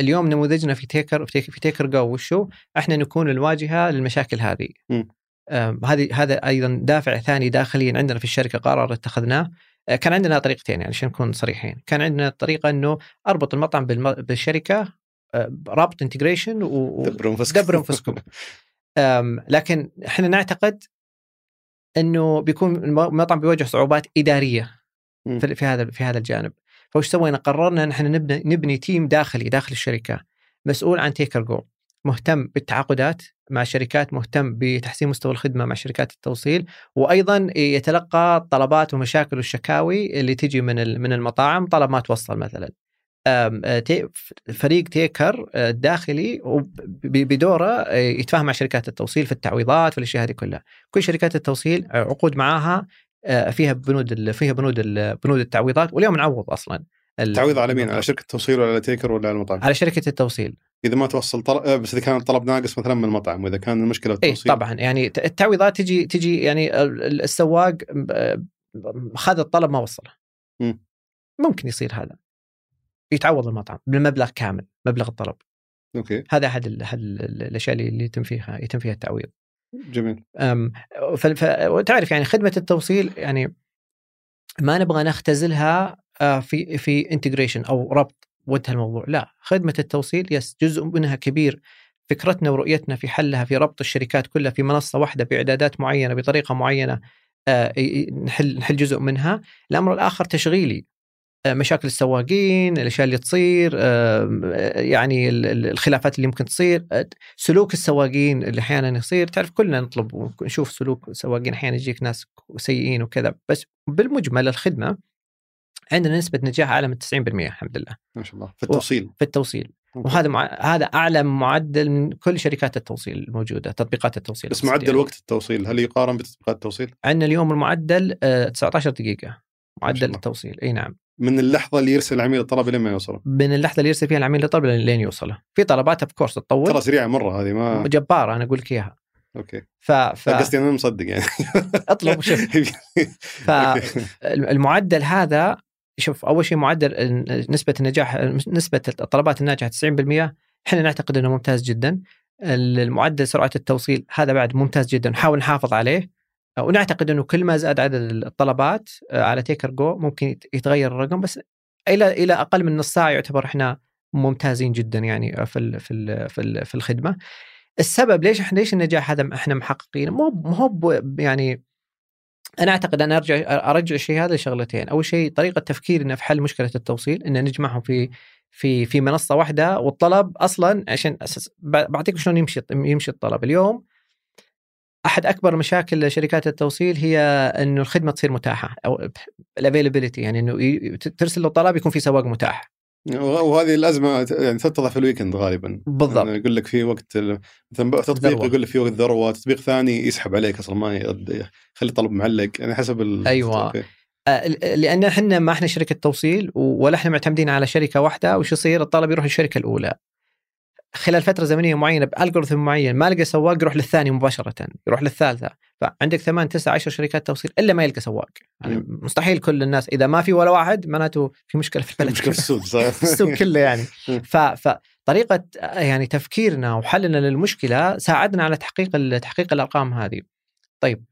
اليوم نموذجنا في تيكر في تيكر جو وشو؟ إحنا نكون الواجهة للمشاكل هذه. هذه هذا أيضا دافع ثاني داخليا عندنا في الشركة قرار اتخذناه. آه، كان عندنا طريقتين يعني عشان نكون صريحين. كان عندنا طريقة إنه أربط المطعم بالشركة آه، رابط integration ودبر انفسكم. لكن إحنا نعتقد إنه بيكون المطعم بيواجه صعوبات إدارية في هذا في هذا الجانب. فوش سوينا؟ قررنا إن إحنا نبني نبني team داخلي داخل الشركة مسؤول عن تيكر جو مهتم بالتعاقدات مع الشركات مهتم بتحسين مستوى الخدمة مع شركات التوصيل وأيضا يتلقى الطلبات ومشاكل والشكاوي اللي تجي من من المطاعم طلب ما توصل مثلا فريق تيكر الداخلي بدوره يتفاهم مع شركات التوصيل في التعويضات والاشياء هذه كلها كل شركات التوصيل عقود معاها فيها بنود فيها بنود بنود التعويضات واليوم نعوض أصلا التعويض على مين؟ على شركة التوصيل ولا على تيكر ولا على المطعم؟ على شركة التوصيل إذا ما توصل طلب آه، بس إذا كان الطلب ناقص مثلا من المطعم وإذا كان المشكلة التوصيل. اي طبعا. يعني التعويضات تجي تجي يعني السواق آه، خذ الطلب ما وصله. م. ممكن يصير هذا. يتعوض المطعم بالمبلغ كامل مبلغ الطلب. أوكي. هذا أحد أحد الأشياء اللي يتم فيها يتم فيها التعويض. جميل. وتعرف يعني خدمة التوصيل يعني ما نبغى نختزلها آه، في في integration أو ربط وجه الموضوع. لا خدمة التوصيل yes جزء منها كبير. فكرتنا ورؤيتنا في حلها في ربط الشركات كلها في منصة واحدة بإعدادات معينة بطريقة معينة آه، نحل نحل جزء منها. الأمر الآخر تشغيلي. آه، مشاكل السواقين الأشياء اللي تصير يعني الخلافات اللي ممكن تصير سلوك السواقين اللي أحيانا يصير. تعرف كلنا نطلب ونشوف سلوك السواقين أحيانا يجيك ناس سيئين وكذا. بس بالمجمل الخدمة عندنا نسبة نجاح أعلى من 90% الحمد لله. ما شاء الله. في التوصيل. في التوصيل. وهذا مع... هذا أعلى معدل من كل شركات التوصيل الموجودة تطبيقات التوصيل. بس معدل وقت التوصيل هل يقارن بتطبيقات التوصيل؟ عندنا اليوم المعدل 19 آه، دقيقة. معدل التوصيل. إي نعم. من اللحظة اللي يرسل العميل الطلب لين ما يوصله. من اللحظة اللي يرسل فيها العميل الطلب لين يوصله. في طلبات of course تطول. ترى سريعة مرة هذه ما جبارة أنا أقول لك إياها. أوكي. ف, ف... قصدي أنا مصدق يعني. اطلب وشوف. فالمعدل هذا شوف أول شيء معدل نسبة النجاح نسبة الطلبات الناجحة 90% إحنا نعتقد إنه ممتاز جدا. المعدل سرعة التوصيل هذا بعد ممتاز جدا نحاول نحافظ عليه. ونعتقد إنه كل ما زاد عدد الطلبات على تيكر جو ممكن يتغير الرقم بس إلى إلى أقل من نص ساعة يعتبر إحنا ممتازين جدا يعني في في في, في الخدمة. السبب ليش إحنا ليش النجاح هذا إحنا محققينه؟ مو مو يعني أنا أعتقد أنا ارجع أرجع الشيء هذا لشغلتين، أول شيء طريقة تفكيرنا في حل مشكلة التوصيل ان نجمعهم في في في منصة واحدة والطلب أصلا عشان أساس بعطيك شلون يمشي يمشي الطلب. اليوم أحد أكبر مشاكل شركات التوصيل هي إنه الخدمة تصير متاحة أو ال availability يعني إنه ترسل له طلب يكون في سواق متاح. وهذه الازمه يعني تتضح في ال weekend غالبا. بالضبط. يعني يقول لك في وقت مثلا تطبيق يقول لك في وقت ذروة تطبيق ثاني يسحب عليك أصلا ما يرد يخلي الطلب معلق يعني حسب أيوه. آه، لأن إحنا ما إحنا شركة توصيل ولا إحنا معتمدين على شركة واحدة وش يصير؟ الطلب يروح للشركة الأولى. خلال فترة زمنية معينة بالجوريثم معين ما لقى سواق يروح للثاني مباشرة يروح للثالثة. فعندك ثمان تسع عشر شركات توصيل إلا ما يلقى سواق. يعني مستحيل كل الناس إذا ما في ولا واحد معناته في مشكلة في البلد. مشكلة في السوق في السوق كله يعني. فطريقه يعني تفكيرنا وحلنا للمشكلة ساعدنا على تحقيق تحقيق الأرقام هذه. طيب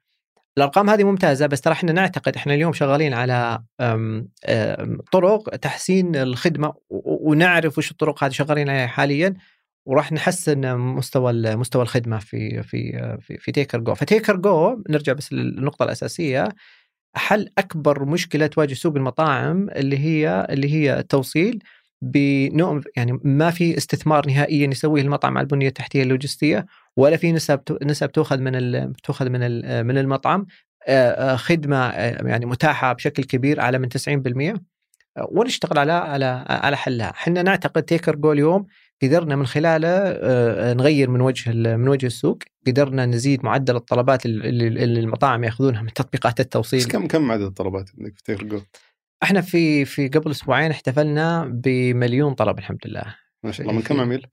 الأرقام هذه ممتازة بس ترى إحنا نعتقد إحنا اليوم شغالين على طرق تحسين الخدمة ونعرف وش الطرق هذه شغالين عليها حاليا. وراح نحسن مستوى مستوى الخدمة في في في, في تيكر جو فتيكر جو نرجع بس للنقطة الأساسية. حل أكبر مشكلة تواجه سوق المطاعم اللي هي اللي هي التوصيل بنوع يعني ما في استثمار نهائيا يسويه المطعم على البنية التحتية اللوجستية ولا في نسب نسب تؤخذ من تؤخذ من من المطعم. خدمة يعني متاحة بشكل كبير اعلى من 90% ونشتغل على على على حلها، إحنا نعتقد تيكر جو اليوم قدرنا من خلاله آه، نغير من وجه من وجه السوق قدرنا نزيد معدل الطلبات اللي المطاعم ياخذونها من تطبيقات التوصيل كم كم عدد الطلبات عندك في تيرجو؟ إحنا في في قبل أسبوعين احتفلنا بمليون طلب الحمد لله ما شاء الله من كم عميل؟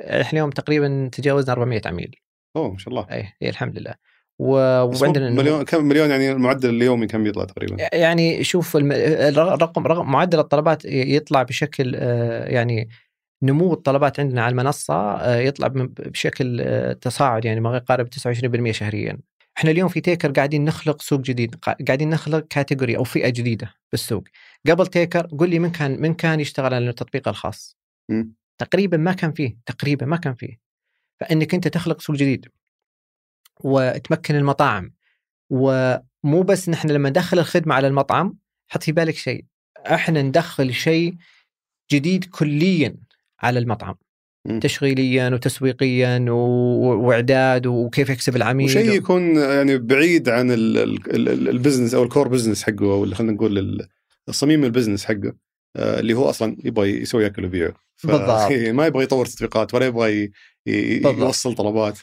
إحنا اليوم تقريبا تجاوزنا 400 عميل أوه ما شاء الله اي إيه الحمد لله وعندنا مليون كم مليون يعني المعدل اليومي كم يطلع تقريبا؟ يعني شوف الرقم رقم معدل الطلبات يطلع بشكل آه، يعني نمو الطلبات عندنا على المنصة آه، يطلع بشكل آه، تصاعد يعني ما يقارب 29% شهريا. إحنا اليوم في تيكر قاعدين نخلق سوق جديد، قاعدين نخلق category أو فئة جديدة بالسوق. قبل تيكر قل لي من كان من كان يشتغل على التطبيق الخاص؟ م. تقريبا ما كان فيه، تقريبا ما كان فيه. فإنك أنت تخلق سوق جديد وتمكن المطاعم ومو بس نحن لما ندخل الخدمة على المطعم حط في بالك شيء إحنا ندخل شيء جديد كليا على المطعم م. تشغيليا وتسويقيا وإعداد وكيف يكسب العميل وشيء يكون يعني بعيد عن ال business أو ال core business حقه أو خلينا نقول الصميم البزنس حقه آه، اللي هو أصلا يبغى يسوي ياكل ويبيع. بالضبط. ما يبغى يطور تطبيقات ولا يبغى يوصل طلبات.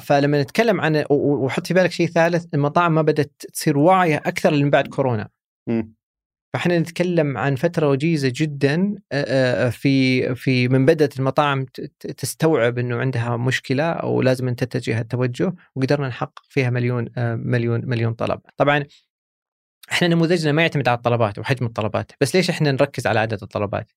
فلما نتكلم عن وحط في بالك شيء ثالث المطاعم ما بدأت تصير واعية أكثر من بعد كورونا. م. فإحنا نتكلم عن فترة وجيزة جدا في في من بدأت المطاعم تستوعب إنه عندها مشكلة أو لازم أن تتجه التوجه وقدرنا نحقق فيها مليون مليون مليون طلب. طبعا إحنا نموذجنا ما يعتمد على الطلبات وحجم الطلبات، بس ليش إحنا نركز على عدد الطلبات؟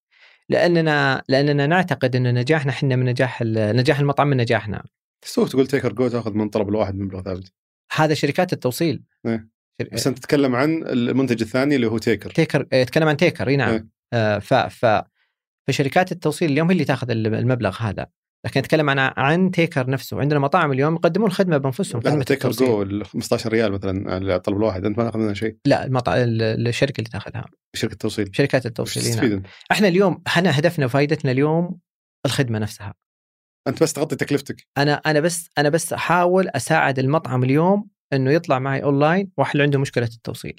لأننا لأننا نعتقد إن نجاحنا إحنا من نجاح نجاح المطعم من نجاحنا. تسوق تقول تيكر جو تأخذ من طلب الواحد مبلغ ثابت. هذا شركات التوصيل. إيه. بس أنت تتكلم عن المنتج الثاني اللي هو تيكر تيكر يتكلم عن تيكر إي نعم. إيه. آه ف ف فشركات التوصيل اليوم هي اللي تاخذ المبلغ هذا. لكن نتكلم عن عن تيكر نفسه. عندنا مطاعم اليوم يقدمون خدمة بأنفسهم خدمة تيكر جو ال 15 ريال مثلا على الطلب الواحد أنت ما تأخذ منها شيء. لا المطع... الشركة اللي تاخذها. شركة التوصيل. شركات التوصيل نعم. إحنا اليوم إحنا هدفنا وفائدتنا اليوم الخدمة نفسها. أنت بس تغطي تكلفتك. أنا أنا بس أنا بس أحاول أساعد المطعم اليوم إنه يطلع معي أونلاين واحد عنده مشكلة التوصيل.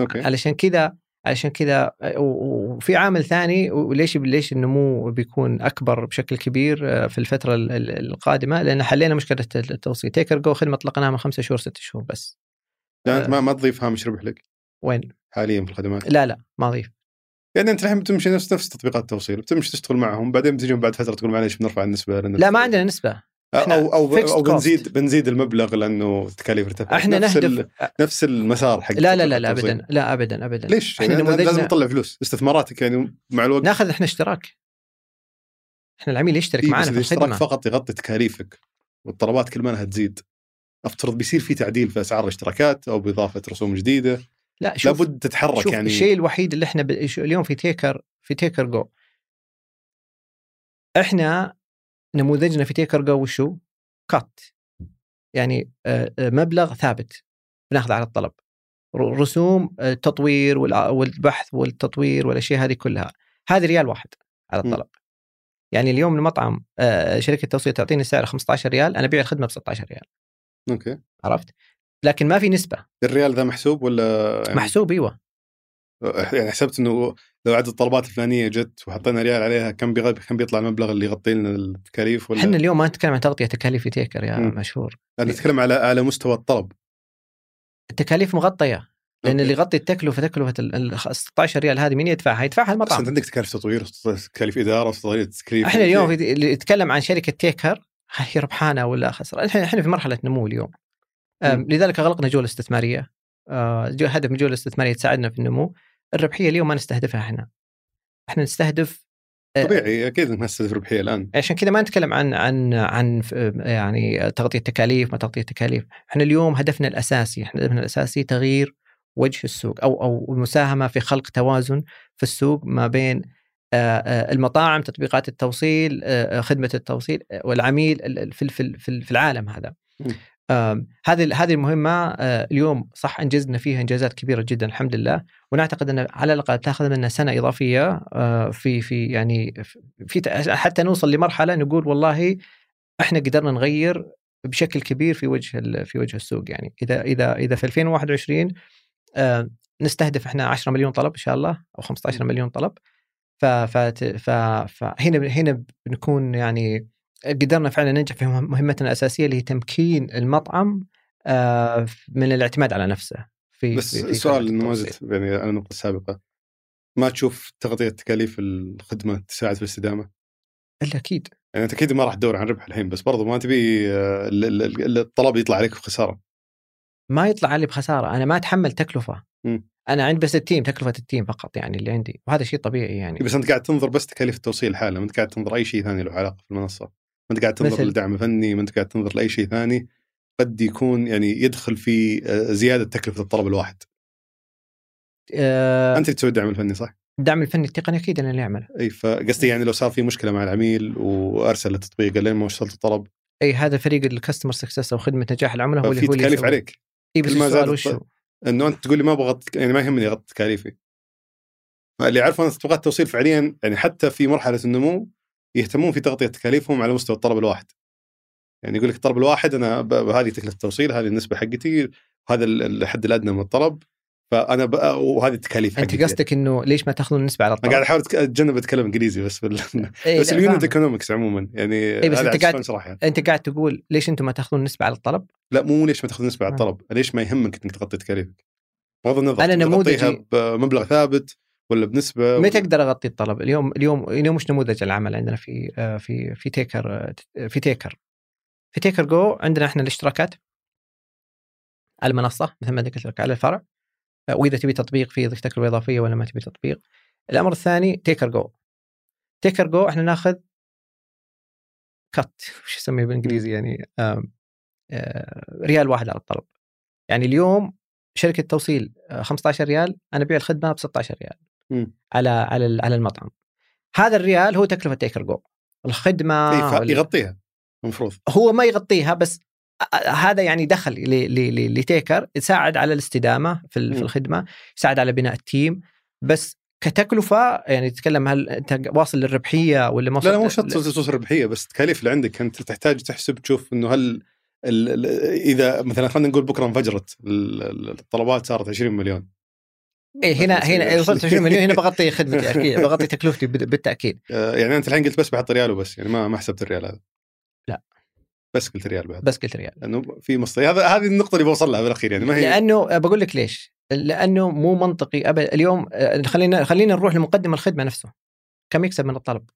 أوكي. علشان كذا علشان كذا وفي عامل ثاني وليش ليش النمو بيكون أكبر بشكل كبير آه، في الفترة القادمة؟ لأن حلينا مشكلة التوصيل. تيكر جو خدمة اطلقناها من خمسة شهور ست شهور بس. لا أنت ما ما تضيف هامش ربح لك؟ وين؟ حاليا في الخدمات. لا لا ما أضيف. يعني أنت الحين بتمشي نفس نفس تطبيقات التوصيل بتمشي تشتغل معهم بعدين بتجي بعد فترة تقول معليش بنرفع النسبة لا ما عندنا نسبة. أو أو, cost. بنزيد بنزيد المبلغ لأنه التكاليف ارتفعت. إحنا نفس نهدف ال... نفس المسار حق لا لا لا, لا. ابدا. لا ابدا ابدا. ليش؟ إحنا يعني أنت لازم نموذجنا تطلع فلوس. استثماراتك يعني مع الوقت. ناخذ إحنا اشتراك. إحنا العميل يشترك إيه، معنا في الاشتراك فقط يغطي تكاليفك. والطلبات كل ما إنها تزيد. أفترض بيصير في تعديل في أسعار الاشتراكات أو بإضافة رسوم جديدة. لا شوف لابد تتحرك شوف يعني. الشيء الوحيد اللي إحنا ب... اليوم في تيكر في تيكر جو. إحنا نموذجنا في تيكر جو وشو؟ cut يعني آه، آه، مبلغ ثابت بناخذه على الطلب. رسوم آه، التطوير والبحث والتطوير والأشياء هذه كلها. هذه ريال واحد على م. الطلب. يعني اليوم المطعم شركة توصيل تعطيني سعر 15 ريال أنا أبيع الخدمة ب 16 ريال. أوكي. عرفت؟ لكن ما في نسبة. الريال ذا محسوب ولا يعني؟ محسوب إيوه. يعني حسبت إنه لو عدد الطلبات الفلانية جت وحطينا ريال عليها كم. كم بيطلع المبلغ اللي يغطي لنا التكاليف ولا إحنا اليوم ما نتكلم عن تغطية تكاليف تيكر يا م. مشهور نتكلم على على مستوى الطلب التكاليف مغطية لأن أوكي. اللي يغطي التكلفة تكلفة ال ال 16 ريال هذه مين يدفعها؟ يدفعها المطعم أنت عندك تكاليف تطوير تكاليف إدارة تكاليف إحنا اليوم اللي يتكلم عن شركة تيكر هي ربحانة ولا خسرانه إحنا إحنا في مرحلة نمو اليوم مم. لذلك أغلقنا جوله استثمارية آه، هدف من الجوله الاستثماريه تساعدنا في النمو الربحية اليوم ما نستهدفها إحنا. إحنا نستهدف آه، طبيعي أكيد انك ما تستهدف ربحية الآن. عشان كذا ما نتكلم عن عن عن يعني تغطية تكاليف ما تغطية تكاليف، إحنا اليوم هدفنا الأساسي، إحنا هدفنا الأساسي تغيير وجه السوق أو أو المساهمه في خلق توازن في السوق ما بين آه، آه، المطاعم، تطبيقات التوصيل، خدمة التوصيل والعميل ال- ال- في في في في العالم هذا. هذه هذه المهمة آه، اليوم صح إنجزنا فيها إنجازات كبيرة جدا الحمد لله. ونعتقد أن على الأقل تاخذ منا سنة إضافية آه، في في يعني في حتى نوصل لمرحلة نقول والله إحنا قدرنا نغير بشكل كبير في وجه في وجه السوق يعني. إذا إذا إذا في 2021 آه، نستهدف إحنا 10 مليون طلب إن شاء الله أو 15 مليون طلب. فهنا هنا بنكون يعني قدرنا فعلا ننجح في مهم- مهمتنا الأساسية اللي هي تمكين المطعم آه، من الاعتماد على نفسه في بس في- التوصيل. زلت يعني على النقطه السابقه ما تشوف تغطية تكاليف الخدمة تساعد في الاستدامة؟ إلا أكيد. يعني أنت أكيد ما راح تدور عن ربح الحين بس برضو ما تبي آه، ال- ال- ال- الطلب يطلع عليك بخسارة. ما يطلع علي بخسارة. أنا ما أتحمل تكلفة. مم. أنا عندي بس ال team تكلفة ال team فقط يعني اللي عندي وهذا شيء طبيعي يعني. بس أنت قاعد تنظر بس تكاليف التوصيل حالة ما أنت قاعد تنظر أي شيء ثاني له علاقة في المنصة. ما أنت قاعد تنظر مثل؟ للدعم الفني ما أنت قاعد تنظر لأي شيء ثاني قد يكون يعني يدخل في آه، زيادة تكلفة الطلب الواحد آه، أنت اللي تسوي الدعم الفني صح؟ الدعم الفني التقني أكيد أنا اللي أعمله إي فقصدي يعني لو صار في مشكلة مع العميل وأرسل التطبيق لين ما وصلت الطلب إي هذا فريق ال customer success أو خدمة نجاح العملاء هو اللي هو تكاليف. عليك إي بس السؤال وش هو؟ إنه أنت تقول لي ما أبغى يعني ما يهمني اغطي تكاليفي اللي اعرفه ان تطبيقات التوصيل فعليا يعني حتى في مرحلة النمو يهتمون في تغطية تكاليفهم على مستوى الطلب الواحد يعني يقول لك الطلب الواحد أنا هذه تكلفة التوصيل هذه النسبة حقتي هذا ال- الحد الأدنى من الطلب فأنا ب... وهذه التكاليف أنت قصدك إنه ليش ما تأخذون النسبة على أنا قاعد الطلب؟ أحاول أتجنب أتكلم إنجليزي بس بال... إيه بس ال unit. economics عموما يعني إيه، بس عاد قاعد- يعني. أنت قاعد تقول ليش أنتم ما تأخذون النسبة على الطلب؟ لا مو ليش ما تاخذ نسبه على آه. الطلب ليش ما يهمك إنك تغطي تكاليفك بغض النظر تغطيها نموذجي- بمبلغ ثابت ولا بنسبة متى أقدر أغطي الطلب؟ اليوم اليوم اليوم مش نموذج العمل عندنا في آه، في في تيكر آه، في تيكر في تيكر جو عندنا إحنا الاشتراكات على المنصة مثل ما ذكرت لك على الفرع آه، وإذا تبي تطبيق في تكلفه اضافيه ولا ما تبي تطبيق. الأمر الثاني تيكر جو. تيكر جو إحنا ناخذ cut وش يسميه بالإنجليزي يعني آم، ريال واحد على الطلب. يعني اليوم شركة توصيل آه، 15 ريال أنا أبيع الخدمة ب 16 ريال. مم. على على على المطعم. هذا الريال هو تكلفة تيكر جو. الخدمة وال- يغطيها المفروض. هو ما يغطيها بس هذا يعني دخل لتيكر يساعد على الاستدامة في ال- في مم. الخدمة يساعد على بناء ال team بس كتكلفة يعني تتكلم هل أنت واصل للربحية ولا ما لا لا مو شرط توصل ربحية بس التكاليف اللي عندك. أنت تحتاج تحسب تشوف إنه هل ال ال إذا مثلا خلينا نقول بكرة انفجرت ال- ال- الطلبات صارت 20 مليون. إيه هنا هنا وصلت 20 مليون هنا بغطي خدمتي أكيد بغطي تكلفتي بال- بالتأكيد آه، يعني انت الحين قلت بس بحط ريال وبس يعني ما ما حسبت الريال هذا لا. بس قلت ريال بعد بس قلت ريال لأنه في مصطلح هذا هذه النقطة اللي بوصل لها بالأخير يعني ما هي لأنه بقول لك ليش؟ لأنه مو منطقي ابدا اليوم آه، خلينا خلينا نروح لمقدم الخدمة نفسه كم يكسب من الطلب؟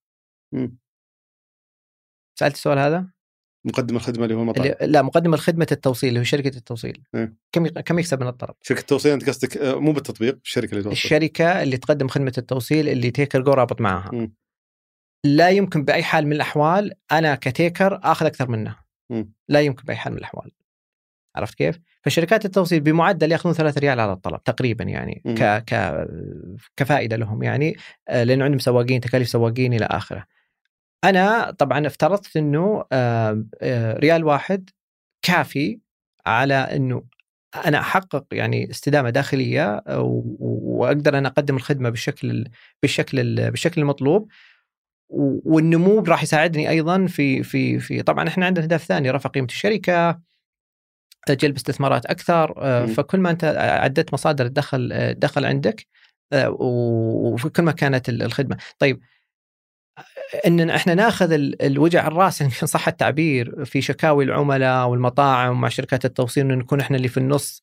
مم. سألت السؤال هذا؟ مقدم الخدمة اللي هو المطعم لا مقدم خدمه التوصيل اللي هو شركة التوصيل إيه. كم كم يكسب من الطلب؟ شركة التوصيل أنت قصدك آه، مو بالتطبيق الشركة اللي توصل الشركة اللي تقدم خدمة التوصيل اللي تيكر جو رابط معها مم. لا يمكن بأي حال من الأحوال أنا كتيكر آخذ أكثر منه مم. لا يمكن بأي حال من الأحوال عرفت كيف؟ فشركات التوصيل بمعدل يأخذون 3 ريال على الطلب تقريبا يعني. ك ك كفائدة لهم يعني آه، لأنه عندهم سواقين تكاليف سواقين إلى آخره. أنا طبعا افترضت إنه آه، آه، ريال واحد كافي على إنه أنا أحقق يعني استدامة داخلية آه، وأقدر أنا أقدم الخدمة بالشكل ال- بالشكل ال- بالشكل المطلوب والنمو راح يساعدني أيضا في في في طبعا إحنا عندنا أهداف ثانية رفع قيمة الشركة جلب استثمارات أكثر. فكل ما أنت عدت مصادر الدخل الدخل عندك وكل ما كانت ال- الخدمة طيب إن إحنا ناخذ ال- الوجع الرأس يمكن صح التعبير في شكاوي العملاء والمطاعم مع شركات التوصيل انه نكون إحنا اللي في النص.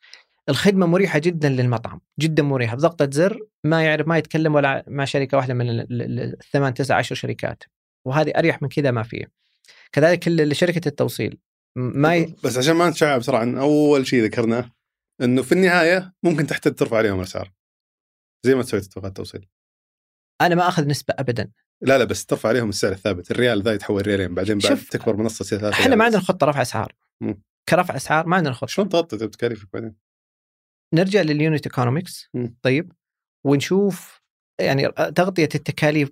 الخدمة مريحة جدا للمطعم جدا مريحة بضغطة زر ما يعرف ما يتكلم ولا مع شركة واحدة من ال- ال- الثمان تسع عشر شركات. وهذه أريح من كذا ما فيه كذلك شركة التوصيل ما ي... بس عشان ما نتشعب بسرعة عن أول شيء ذكرناه إنه في النهاية ممكن تحتاج ترفع عليهم الأسعار. زي ما تسوي تطبيقات التوصيل أنا ما أخذ نسبة ابدا. لا لا بس ترفع عليهم السعر الثابت الريال ذا يتحول ريالين بعدين بعد تكبر منصة تصير ثلاثة إحنا ما. عندنا خطة رفع أسعار. كرفع أسعار ما عندنا خطة شلون تغطي تكاليفك بعدين؟ نرجع لل unit economics. طيب ونشوف يعني تغطية التكاليف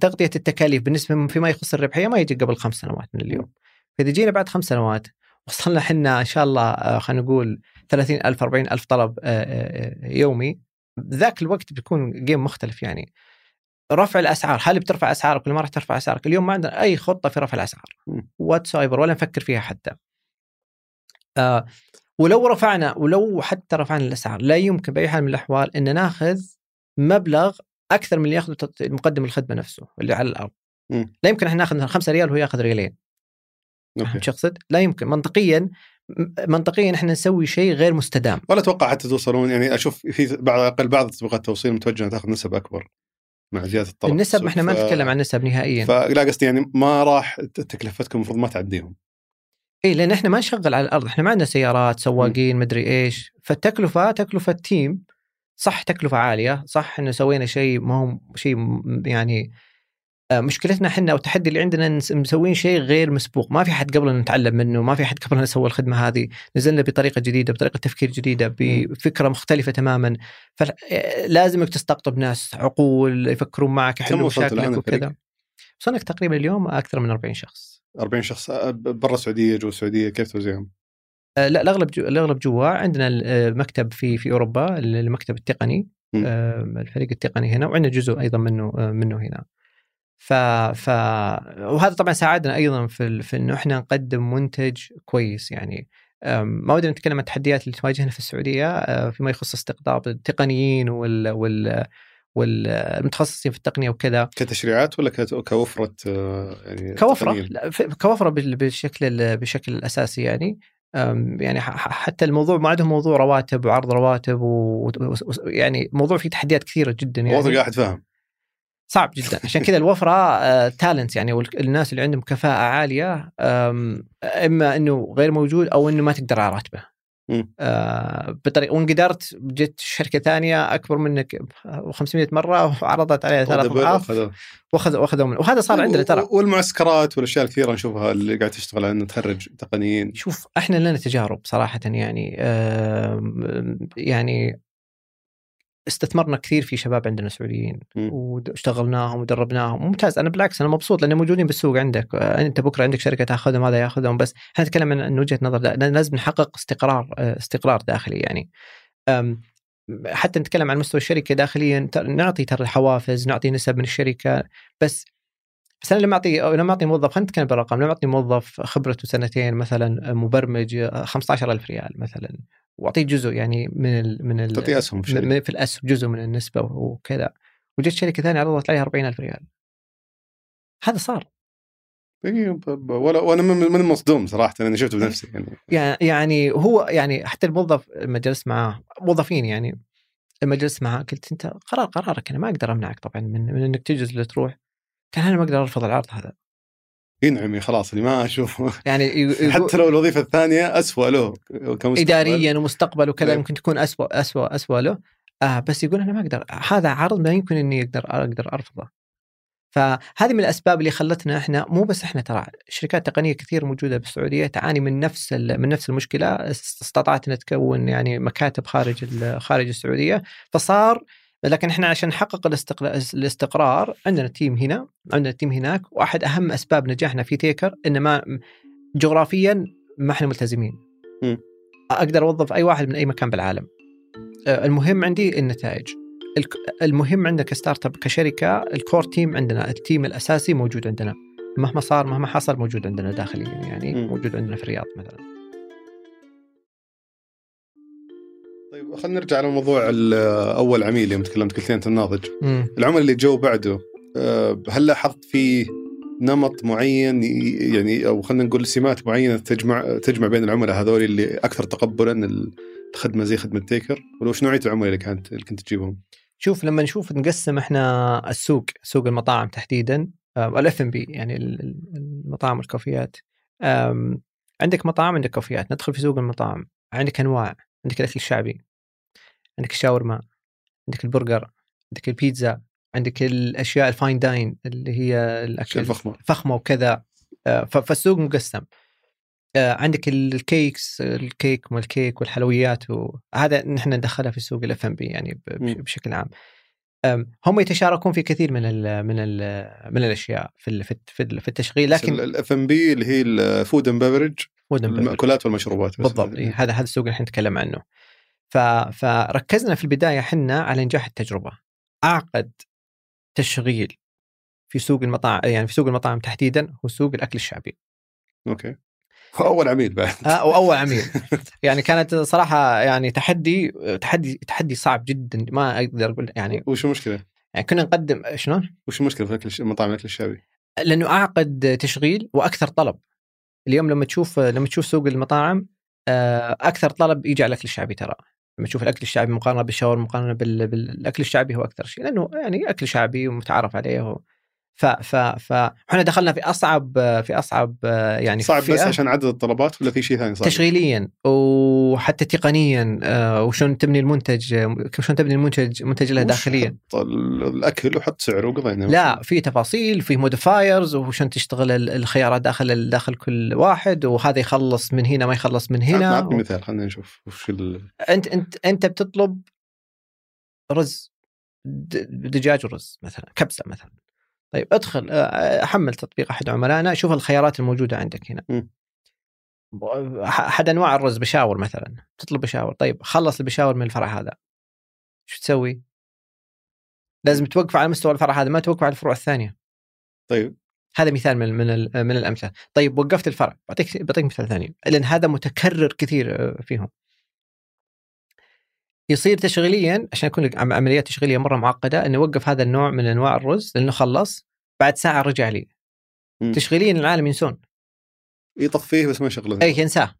تغطية التكاليف بالنسبة فيما يخص الربحية ما يجي قبل خمس سنوات من اليوم فإذا جينا بعد خمس سنوات وصلنا إحنا إن شاء الله آه، خلينا نقول 30000 40000 طلب آه، آه، آه، يومي ذاك الوقت بيكون game مختلف يعني رفع الأسعار. هل بترفع أسعارك ولا ما راح ترفع أسعارك؟ اليوم ما عندنا أي خطة في رفع الأسعار. واتس ولا نفكر فيها حتى. آه ولو رفعنا ولو حتى رفعنا الأسعار لا يمكن بأي حال من الأحوال إن ناخذ مبلغ أكثر من اللي ياخذه مقدم الخدمة نفسه اللي على الأرض. لا يمكن إحنا ناخذ 5 ريال وهو ياخذ ريالين. فهمت اقصد؟ لا يمكن. منطقيا منطقيا إحنا نسوي شيء غير مستدام. ولا أتوقع حتى توصلون يعني أشوف في بعض الأقل بعض تطبيقات التوصيل متوجهة تاخذ نسب أكبر. مع زيادة الطلب. النسب ما إحنا ما نتكلم عن نسب نهائيا. فلا قصدي يعني ما راح تكلفتكم المفروض ما تعديهم. اي لأن إحنا ما نشغل على الأرض. إحنا ما عندنا سيارات سواقين مدري إيش. فالتكلفة تكلفة تيم صح تكلفة عالية. صح إنه سوينا شيء ما هو شيء يعني مشكلتنا إحنا أو التحدي اللي عندنا مسوين شيء غير مسبوق. ما في حد قبلنا نتعلم منه ما في حد قبلنا سوى الخدمة هذه. نزلنا بطريقة جديدة بطريقة تفكير جديدة بفكرة مختلفة تماما. فلازمك تستقطب ناس عقول يفكرون معك يحلوا مشاكلك؟ وكذا. وصلنا تقريبا اليوم أكثر من 40 شخص. 40 شخص آه، برا السعودية جوا السعودية كيف توزيعهم؟ آه، لا الأغلب جو الأغلب جوا. عندنا المكتب في في أوروبا المكتب التقني. آه، الفريق التقني هنا وعندنا جزء أيضا منه آه، منه هنا. ف ف وهذا طبعا ساعدنا أيضا في ال... في إنه إحنا نقدم منتج كويس يعني. ما ودنا نتكلم عن التحديات اللي تواجهنا في السعودية فيما يخص استقطاب التقنيين وال وال والمتخصصين في التقنية وكذا. كتشريعات ولا كوفرة يعني كوفرة؟ لا، كوفرة بال- بالشكل ال- بالشكل الأساسي يعني. يعني حتى الموضوع ما عندهم موضوع رواتب وعرض رواتب و... و... و... يعني موضوع فيه تحديات كثيرة جدا يعني. تلقى احد فاهم صعب جدا. عشان كذا الوفرة تالنت يعني وال- الناس اللي عندهم كفاءة عالية إما إنه غير موجود أو إنه ما تقدر على راتبه. آه، بطريقة وان قدرت جت شركة ثانية أكبر منك 500 مرة وعرضت عليها ثلاث اضعاف. واخذوا واخذوا منه. وهذا صار عندنا ترى. والمعسكرات والأشياء الكثيرة نشوفها اللي قاعد تشتغل على انه تخرج تقنيين. شوف إحنا لنا تجارب صراحة يعني يعني استثمرنا كثير في شباب عندنا سعوديين. واشتغلناهم ودربناهم. ممتاز. أنا بالعكس أنا مبسوط لأن موجودين بالسوق عندك. آه، أنت بكرة عندك شركة تأخذهم هذا يأخذهم. بس إحنا نتكلم عن وجهة نظر. لازم نحقق استقرار آه، استقرار داخلي يعني. حتى نتكلم عن مستوى الشركة داخليا نعطي ترى حوافز نعطي نسب من الشركة. بس بس أنا لما أعطي لما أعطي موظف خلينا نتكلم بالارقام لما أعطي موظف خبرته سنتين مثلا مبرمج 15000 ريال مثلا وأعطيه جزء يعني من ال من ال تعطيه أسهم في من- في الأسهم جزء من النسبة وكذا. وجت شركة ثانية عرضت عليها 40000 ريال. هذا صار. إيه، ولا وأنا من المصدوم صراحة أنا شفته بنفسي يعني. يعني يعني هو يعني حتى الموظف لما جلست معاه موظفين يعني لما جلست معاه قلت أنت قرار قرارك أنا ما أقدر أمنعك طبعا من, من إنك تجلس ولا تروح. كان أنا ما أقدر ارفض العرض هذا. ينعمي خلاص اللي ما أشوف. يعني ي- يقول- حتى لو الوظيفة الثانية اسوء له كمستقبل. اداريا ومستقبل وكذا إيه. ممكن تكون اسوء اسوء اسوء له. آه بس يقول أنا ما أقدر هذا عرض ما يمكن إني أقدر أقدر أرفضه. فهذه من الأسباب اللي خلتنا إحنا مو بس إحنا ترى شركات تقنيه كثير موجودة بالسعودية تعاني من نفس من نفس المشكلة. استطاعت إنها تكون يعني مكاتب خارج خارج السعودية. فصار لكن إحنا عشان نحقق الاستقرار, عندنا team هنا عندنا team هناك واحد أهم أسباب نجاحنا في تيكر ان ما جغرافيا ما إحنا ملتزمين. مم. أقدر أوظف أي واحد من أي مكان بالعالم. المهم عندي النتائج. المهم عندك startup كشركة ال core team عندنا التيم الأساسي موجود عندنا. مهما صار مهما حصل موجود عندنا داخليا يعني. موجود عندنا في الرياض مثلا. خلينا نرجع على موضوع ال- أول عميل يوم تكلمت قلت لي أنت الناضج. مم. العملاء اللي جو بعده آه، هل لاحظت في نمط معين؟ يعني أو خلينا نقول سمات معينة تجمع تجمع بين العملاء هذول اللي أكثر تقبلا الخدمة زي خدمة تيكر ولا وش نوعية العملاء اللي كانت اللي كنت تجيبهم؟ شوف لما نشوف نقسم إحنا السوق سوق المطاعم تحديدا الاف ام بي يعني ال- ال- المطاعم والكافيات. أم، عندك مطاعم عندك كافيات. ندخل في سوق المطاعم. عندك أنواع. عندك الأكل الشعبي. عندك الشاورما عندك البرجر عندك البيتزا عندك الأشياء ال fine dine اللي هي الأكل الفخمة فخمه وكذا آه، فالسوق مقسم آه، عندك ال cakes الكيك والكيك والحلويات وهذا نحن ندخلها في سوق الاف ام بي يعني. بشكل عام هم يتشاركون في كثير من ال من ال من الأشياء في في في ال- في التشغيل لكن الاف ام بي اللي هي ال food and beverage. المأكولات والمشروبات. بالضبط هذا هذا السوق اللي إحنا نتكلم عنه. فركزنا في البداية إحنا على إنجاح التجربة. أعقد تشغيل في سوق المطاعم يعني في سوق المطاعم تحديدا هو سوق الأكل الشعبي. okay. أول عميل بعد. آه، واول عميل. يعني كانت صراحة يعني تحدي تحدي تحدي صعب جدا ما أقدر أقول يعني وش المشكلة؟ يعني كنا نقدم شلون؟ وش المشكلة في الأكل مطاعم الأكل الشعبي؟ لأنه أعقد تشغيل وأكثر طلب. اليوم لما تشوف لما تشوف سوق المطاعم آه، أكثر طلب يجي على الأكل الشعبي ترى. لما تشوف الأكل الشعبي مقارنة بالشاور مقارنة بال... بالأكل الشعبي هو أكثر شيء لأنه يعني أكل شعبي ومتعارف عليه ف ف ف إحنا دخلنا في أصعب في أصعب يعني صعب بس عشان عدد الطلبات ولا في شيء ثاني صعب؟ تشغيليا وحتى تقنيا آه، وشلون تبني المنتج شلون تبني المنتج منتج له داخليا. حط ال- الأكل وحط سعره وقضينا لا في تفاصيل في موديفايرز وشلون تشتغل ال- الخيارات داخل داخل كل واحد وهذا يخلص من هنا ما يخلص من هنا هنا عطني مثال خلينا نشوف وش ال... أنت أنت أنت بتطلب رز دجاج ورز مثلا كبسة مثلا. طيب ادخل آه، حمل تطبيق أحد عملائنا شوف الخيارات الموجودة عندك هنا. م. احد أنواع الرز بشاور مثلا تطلب بشاور. طيب خلص البشاور من الفرع هذا. شو تسوي؟ لازم توقف على مستوى الفرع هذا ما توقف على الفروع الثانية. طيب. هذا مثال من من من الامثله طيب وقفت الفرع. بعطيك بعطيك مثال ثاني. لأن هذا متكرر كثير آه، فيهم. يصير تشغيليا عشان يكون لك عم- عمليات تشغيلية مرة معقدة إنه وقف هذا النوع من أنواع الرز لأنه خلص بعد ساعة رجع لي. تشغيليا العالم ينسون يطفيه بس ما يشغله اي ينساه.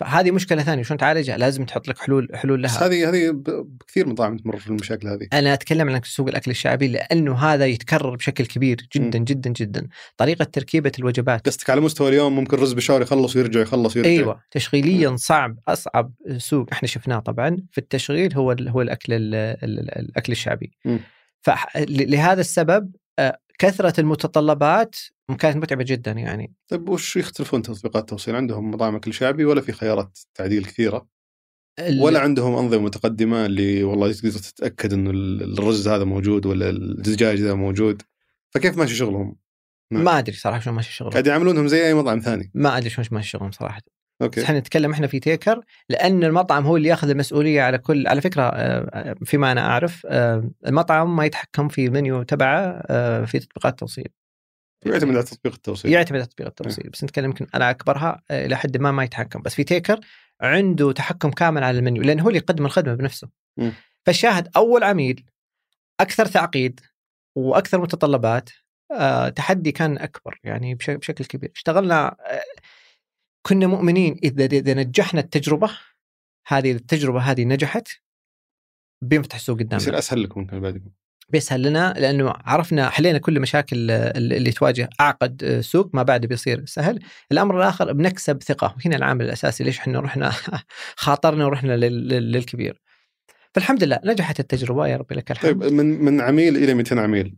فهذه مشكلة ثانية شلون تعالجها؟ لازم تحط لك حلول حلول لها. هذه هذه بكثير مطاعم تمر في المشاكل هذه. أنا أتكلم عن سوق الأكل الشعبي لأنه هذا يتكرر بشكل كبير جدا مم. جدا جدا طريقة تركيبة الوجبات. قصدك على مستوى اليوم ممكن رز بشاور يخلص ويرجع يخلص ويرجع. أيوه. تشغيليا صعب أصعب سوق إحنا شفناه طبعا في التشغيل هو هو الأكل ال- ال- الأكل الشعبي. مم. فلهذا السبب آه، كثرة المتطلبات كانت متعبة جدا يعني. طيب وش يختلفون تطبيقات التوصيل عندهم مطاعم اكل شعبي ولا في خيارات تعديل كثيرة؟ ال- ولا عندهم أنظمة متقدمة اللي والله تقدر تتأكد إنه ال- الرز هذا موجود ولا الدجاج ذا موجود؟ فكيف ماشي شغلهم؟ ما أدري صراحة شلون ماشي شغلهم. قاعد يعاملونهم زي أي مطعم ثاني. ما أدري شلون ماشي شغلهم صراحة. okay. إحنا نتكلم إحنا في تيكر لأن المطعم هو اللي يأخذ المسؤولية على كل على فكرة آه، فيما أنا أعرف آه، المطعم ما يتحكم في المنيو تبعه آه، في تطبيقات التوصيل يعتمد على تطبيق التوصيل. يعتمد على تطبيق التوصيل بس نتكلم يمكن على أكبرها آه، إلى حد ما ما يتحكم. بس في تيكر عنده تحكم كامل على المنيو لأنه هو اللي يقدم الخدمة بنفسه. مم. فالشاهد أول عميل أكثر تعقيد وأكثر متطلبات آه، تحدي كان أكبر يعني بش- بشكل كبير. اشتغلنا آه، كنا مؤمنين إذا إذا نجحنا التجربة هذه التجربة هذه نجحت بينفتح السوق يصير قدامنا أسهل لكم بعدكم. بيسهل لنا لأنه عرفنا حلينا كل مشاكل اللي تواجه اعقد السوق ما بعد بيصير سهل. الأمر الآخر بنكسب ثقة هنا العامل الأساسي ليش إحنا رحنا خاطرنا ورحنا للكبير. فالحمد لله نجحت التجربة يا ربي لك الحمد. طيب من من عميل إلى 200 عميل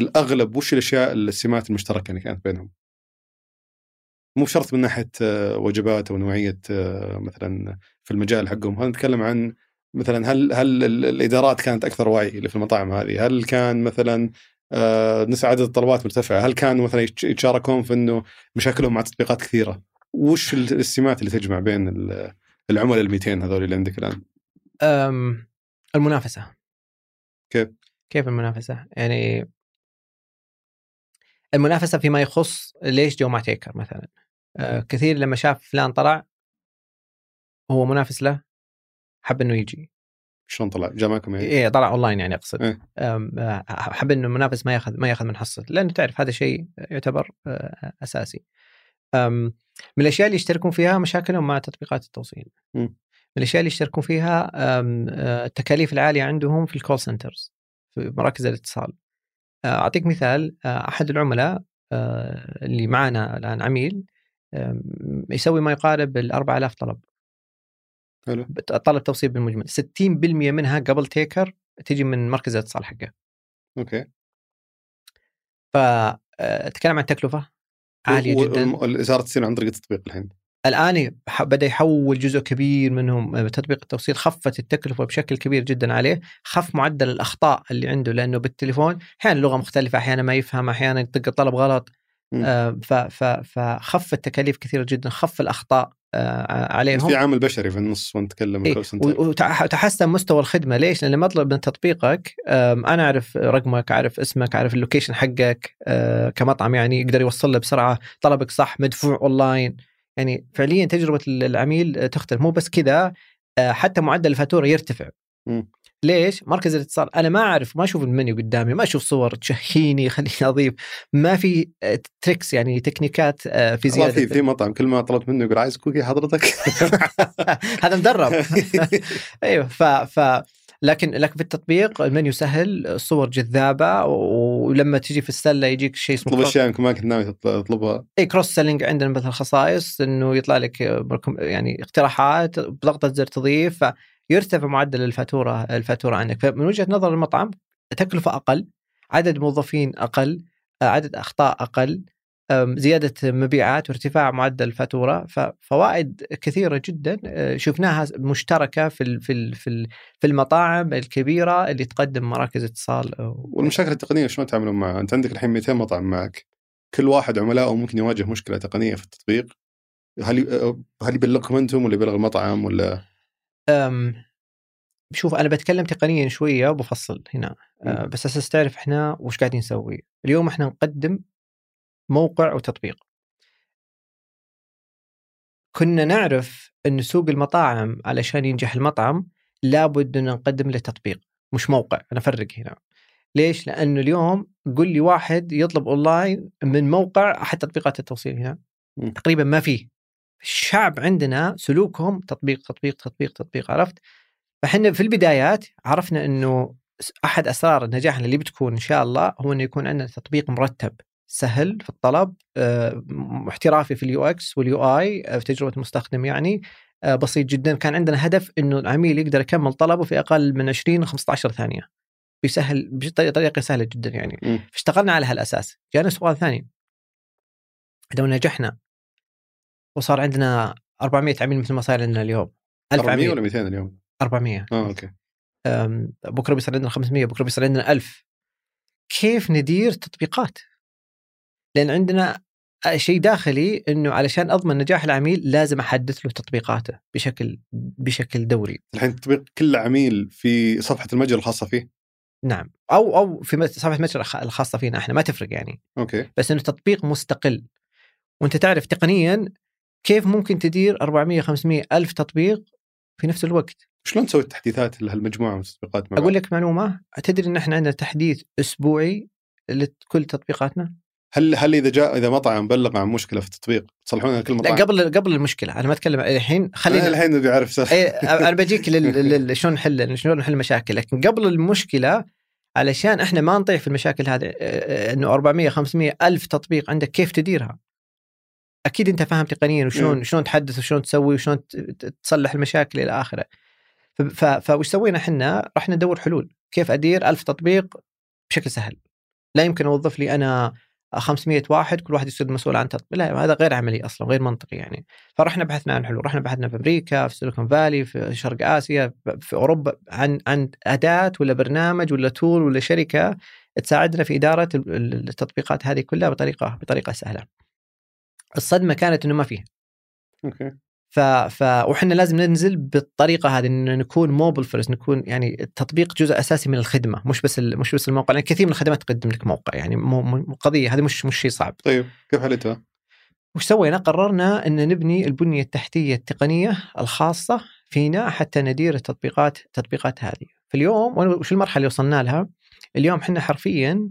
الأغلب وش الأشياء السمات المشتركة اللي كانت بينهم؟ مو شرط من ناحية وجبات أو نوعيه مثلا في المجال حقهم، هل نتكلم عن مثلا هل هل الإدارات كانت أكثر وعي اللي في المطاعم هذه؟ هل كان مثلا آه، نسبة عدد الطلبات مرتفعة؟ هل كانوا مثلا يتشاركون في إنه مشاكلهم مع تطبيقات كثيرة؟ وش السمات اللي تجمع بين العملاء ال 200 هذول اللي عندك الآن؟ المنافسة كيف؟ كيف المنافسة؟ يعني المنافسة فيما يخص ليش جو مع تيكر مثلا آه كثير لما شاف فلان طلع هو منافس له حب إنه يجي شلون طلع؟ جاء معكم يعني؟ إيه طلع أونلاين يعني أقصد إيه؟ آه، حب إنه المنافس ما ياخذ ما ياخذ من حصته لأنه تعرف هذا شيء يعتبر آه، أساسي. من الأشياء اللي يشتركون فيها مشاكلهم مع تطبيقات التوصيل. م. من الأشياء اللي يشتركون فيها التكاليف العالية عندهم في ال call centers في مراكز الاتصال. أعطيك مثال أحد العملاء اللي معنا الآن عميل يسوي ما يقارب ال 4000 طلب حلو. طلب توصيل بالمجمل. 60% منها قبل تيكر تجي من مركز الاتصال حقه. okay. فتكلم عن تكلفة عالية جدا. الإزارة تصير عن طريق التطبيق الحين. الآن بدأ يحول جزء كبير منهم آه، تطبيق التوصيل خفت التكلفة بشكل كبير جدا عليه خف معدل الأخطاء اللي عنده لأنه بالتليفون أحيانا اللغة مختلفة أحيانا ما يفهم أحيانا يطق الطلب غلط. آه فخف التكاليف كثيرة جدا خف الأخطاء. آه عليهم. في عامل بشري في النص ونتكلم إيه وتحسن مستوى الخدمة. ليش؟ لأن لما اطلب من تطبيقك أنا أعرف رقمك أعرف اسمك أعرف ال location حقك آه كمطعم يعني يقدر يوصل له بسرعة. طلبك صح مدفوع أونلاين. يعني فعليا تجربة العميل تختلف. مو بس كذا آه، حتى معدل الفاتورة يرتفع. م. ليش؟ مركز الاتصال. أنا ما أعرف ما أشوف المنيو قدامي ما أشوف صور تشهيني خليني أضيف. ما في tricks آه، يعني تكنيكات آه، في زيادة في في مطعم كل ما طلبت منه يقول عايز cookie حضرتك؟ هذا مدرب. أيوه ف ف لكن لكن في التطبيق المنيو سهل الصور جذابة ولما تجي في السلة يجيك شيء اسمه تطلب أشياء يمكن ما كنت ناوي تطلبها. اي cross selling عندنا مثل خصائص إنه يطلع لك يعني اقتراحات بضغطه زر تضيف فيرتفع معدل الفاتورة الفاتورة عندك. فمن وجهة نظر المطعم تكلفة أقل عدد موظفين أقل عدد أخطاء أقل زيادة مبيعات وارتفاع معدل الفاتورة. ففوائد كثيرة جدا آه، شفناها مشتركة في في في المطاعم الكبيرة اللي تقدم مراكز اتصال والمشاكل التقنية شلون تعملون معها؟ أنت عندك الحين 200 مطعم معك. كل واحد عملائه ممكن يواجه مشكلة تقنية في التطبيق. هل آه، هل يبلغكم أنتم ولا يبلغ المطعم ولا؟ أم شوف أنا بتكلم تقنيا شوية وبفصل هنا. أه بس أساس تعرف إحنا وش قاعدين نسوي. اليوم إحنا نقدم موقع وتطبيق. كنا نعرف أن سوق المطاعم علشان ينجح المطعم لابد أن نقدم له تطبيق مش موقع. أنا أفرق هنا. ليش؟ لأنه اليوم قل لي واحد يطلب أونلاين من موقع أحد تطبيقات التوصيل هنا م. تقريبا ما فيه. الشعب عندنا سلوكهم تطبيق تطبيق تطبيق تطبيق عرفت؟ فإحنا في البدايات عرفنا إنه أحد أسرار النجاح اللي بتكون إن شاء الله هو إنه يكون عندنا تطبيق مرتب سهل في الطلب آه، احترافي في ال UX وال UI آه، في تجربة المستخدم يعني آه، بسيط جدا كان عندنا هدف إنه العميل يقدر يكمل طلبه في أقل من 20 15 ثانية بيسهل بطريقة سهلة جدا يعني م. فاشتغلنا على هالأساس جانا سؤال ثاني لو نجحنا وصار عندنا 400 عميل مثل ما صار عندنا اليوم 1000 400 ولا 200 اليوم 400 آه okay بكرة بيصير عندنا 500 بكرة بيصير عندنا 1000 كيف ندير تطبيقات لأن عندنا شيء داخلي إنه علشان أضمن نجاح العميل لازم أحدث له تطبيقاته بشكل بشكل دوري. الحين تطبيق كل عميل في صفحة المتجر الخاصة فيه؟ نعم أو أو في صفحة المتجر الخاصة فينا إحنا ما تفرق يعني. okay. بس إنه تطبيق مستقل. وأنت تعرف تقنيا كيف ممكن تدير 400 500 ألف تطبيق في نفس الوقت. شلون تسوي التحديثات لهالمجموعة من التطبيقات؟ أقول لك معلومة تدري إن إحنا عندنا تحديث أسبوعي لكل تطبيقاتنا؟ هل هل إذا جاء إذا مطعم بلغ عن مشكلة في التطبيق تصلحونها كل مطعم؟ لا قبل قبل المشكلة أنا ما أتكلم الحين خلينا الحين نبي أعرف إيه أنا بجيك لل... شلون نحل شلون نحل مشاكل لكن قبل المشكلة علشان إحنا ما نطيح في المشاكل هذه آه، إنه 400 500 ألف تطبيق عندك كيف تديرها أكيد أنت فاهم تقنيا وشلون. شلون تحدث وشلون تسوي وشلون تصلح المشاكل إلى آخره. فوش سوينا إحنا؟ رحنا ندور حلول. كيف أدير؟ ألف تطبيق بشكل سهل. لا يمكن أوظف لي أنا 500 واحد كل واحد يصير مسؤول عن تطبيق. لا هذا غير عملي أصلا غير منطقي يعني. فرحنا بحثنا عن حلول. رحنا بحثنا في أمريكا في سيليكون فالي في شرق آسيا في أوروبا عن عن أداة ولا برنامج ولا تول ولا شركة تساعدنا في إدارة ال- ال- التطبيقات هذه كلها بطريقه بطريقة سهلة. الصدمة كانت إنه ما فيه okay. ف... ف... وحنا لازم ننزل بالطريقة هذه انه نكون mobile first نكون يعني التطبيق جزء أساسي من الخدمة مش بس ال... مش بس الموقع لأن كثير من الخدمات تقدم لك موقع يعني مو... مو قضية هذه مش مش شيء صعب. طيب كيف حلتها؟ وش سوينا؟ قررنا إن نبني البنية التحتية التقنية الخاصة فينا حتى ندير التطبيقات التطبيقات هذه. في اليوم وش المرحلة اللي وصلنا لها؟ اليوم إحنا حرفيا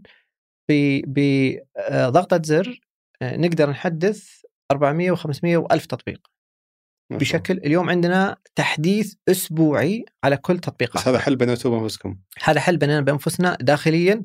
بضغطه زر آه، نقدر نحدث 400 و500 و1000 تطبيق. بشكل اليوم عندنا تحديث أسبوعي على كل تطبيقات. بس هذا حل بيناتكم وانفسكم هذا حل بنينا بأنفسنا داخليا.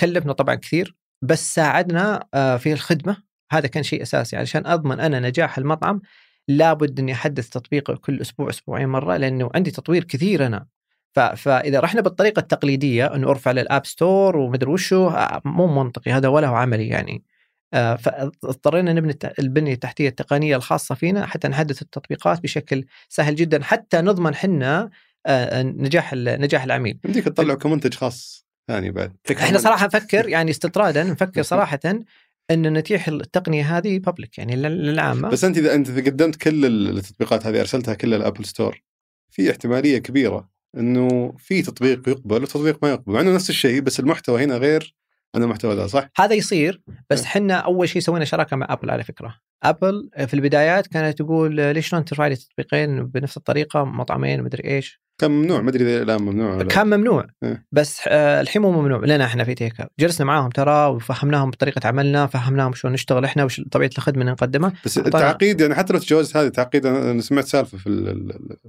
كلفنا طبعا كثير بس ساعدنا آه، في الخدمة. هذا كان شيء أساسي علشان أضمن أنا نجاح المطعم. لابد أني أحدث تطبيق كل أسبوع أسبوعين مرة لأنه عندي تطوير كثير أنا. فاذا رحنا بالطريقة التقليدية إنه أرفع للاب ستور ومدري وشو آه، مو منطقي هذا ولا هو عملي يعني. آه، فاضطرينا نبني البنيه التحتية التقنية الخاصة فينا حتى نحدث التطبيقات بشكل سهل جدا حتى نضمن حنا آه، نجاح ال- نجاح العميل. يمديك تطلعوا كمنتج خاص ثاني بعد. إحنا صراحة نفكر يعني استطرادا نفكر صراحة إن نتيح التقنية هذه public يعني لل- للعامة. بس أنت إذا أنت قدمت كل التطبيقات هذه أرسلتها كلها ال Apple Store في احتمالية كبيرة إنه في تطبيق يقبل وتطبيق ما يقبل مع إنه نفس الشيء بس المحتوى هنا غير عن المحتوى ذا صح؟ هذا يصير بس نعم. حنا أول شيء سوينا شراكة مع ابل على فكرة ابل في البدايات كانت تقول ليش شلون ترفع لي تطبيقين بنفس الطريقة مطعمين مدري إيش كان ممنوع ما أدري إذا الان ممنوع ولا لا. كان ممنوع إيه. بس آه، الحين مو ممنوع لنا إحنا في تيكر جلسنا معاهم ترى وفهمناهم بطريقة عملنا فهمناهم شلون نشتغل إحنا وش طبيعة الخدمة اللي نقدمها بس التعقيد يعني حتى لو تجاوزت هذه التعقيد أنا سمعت سالفة في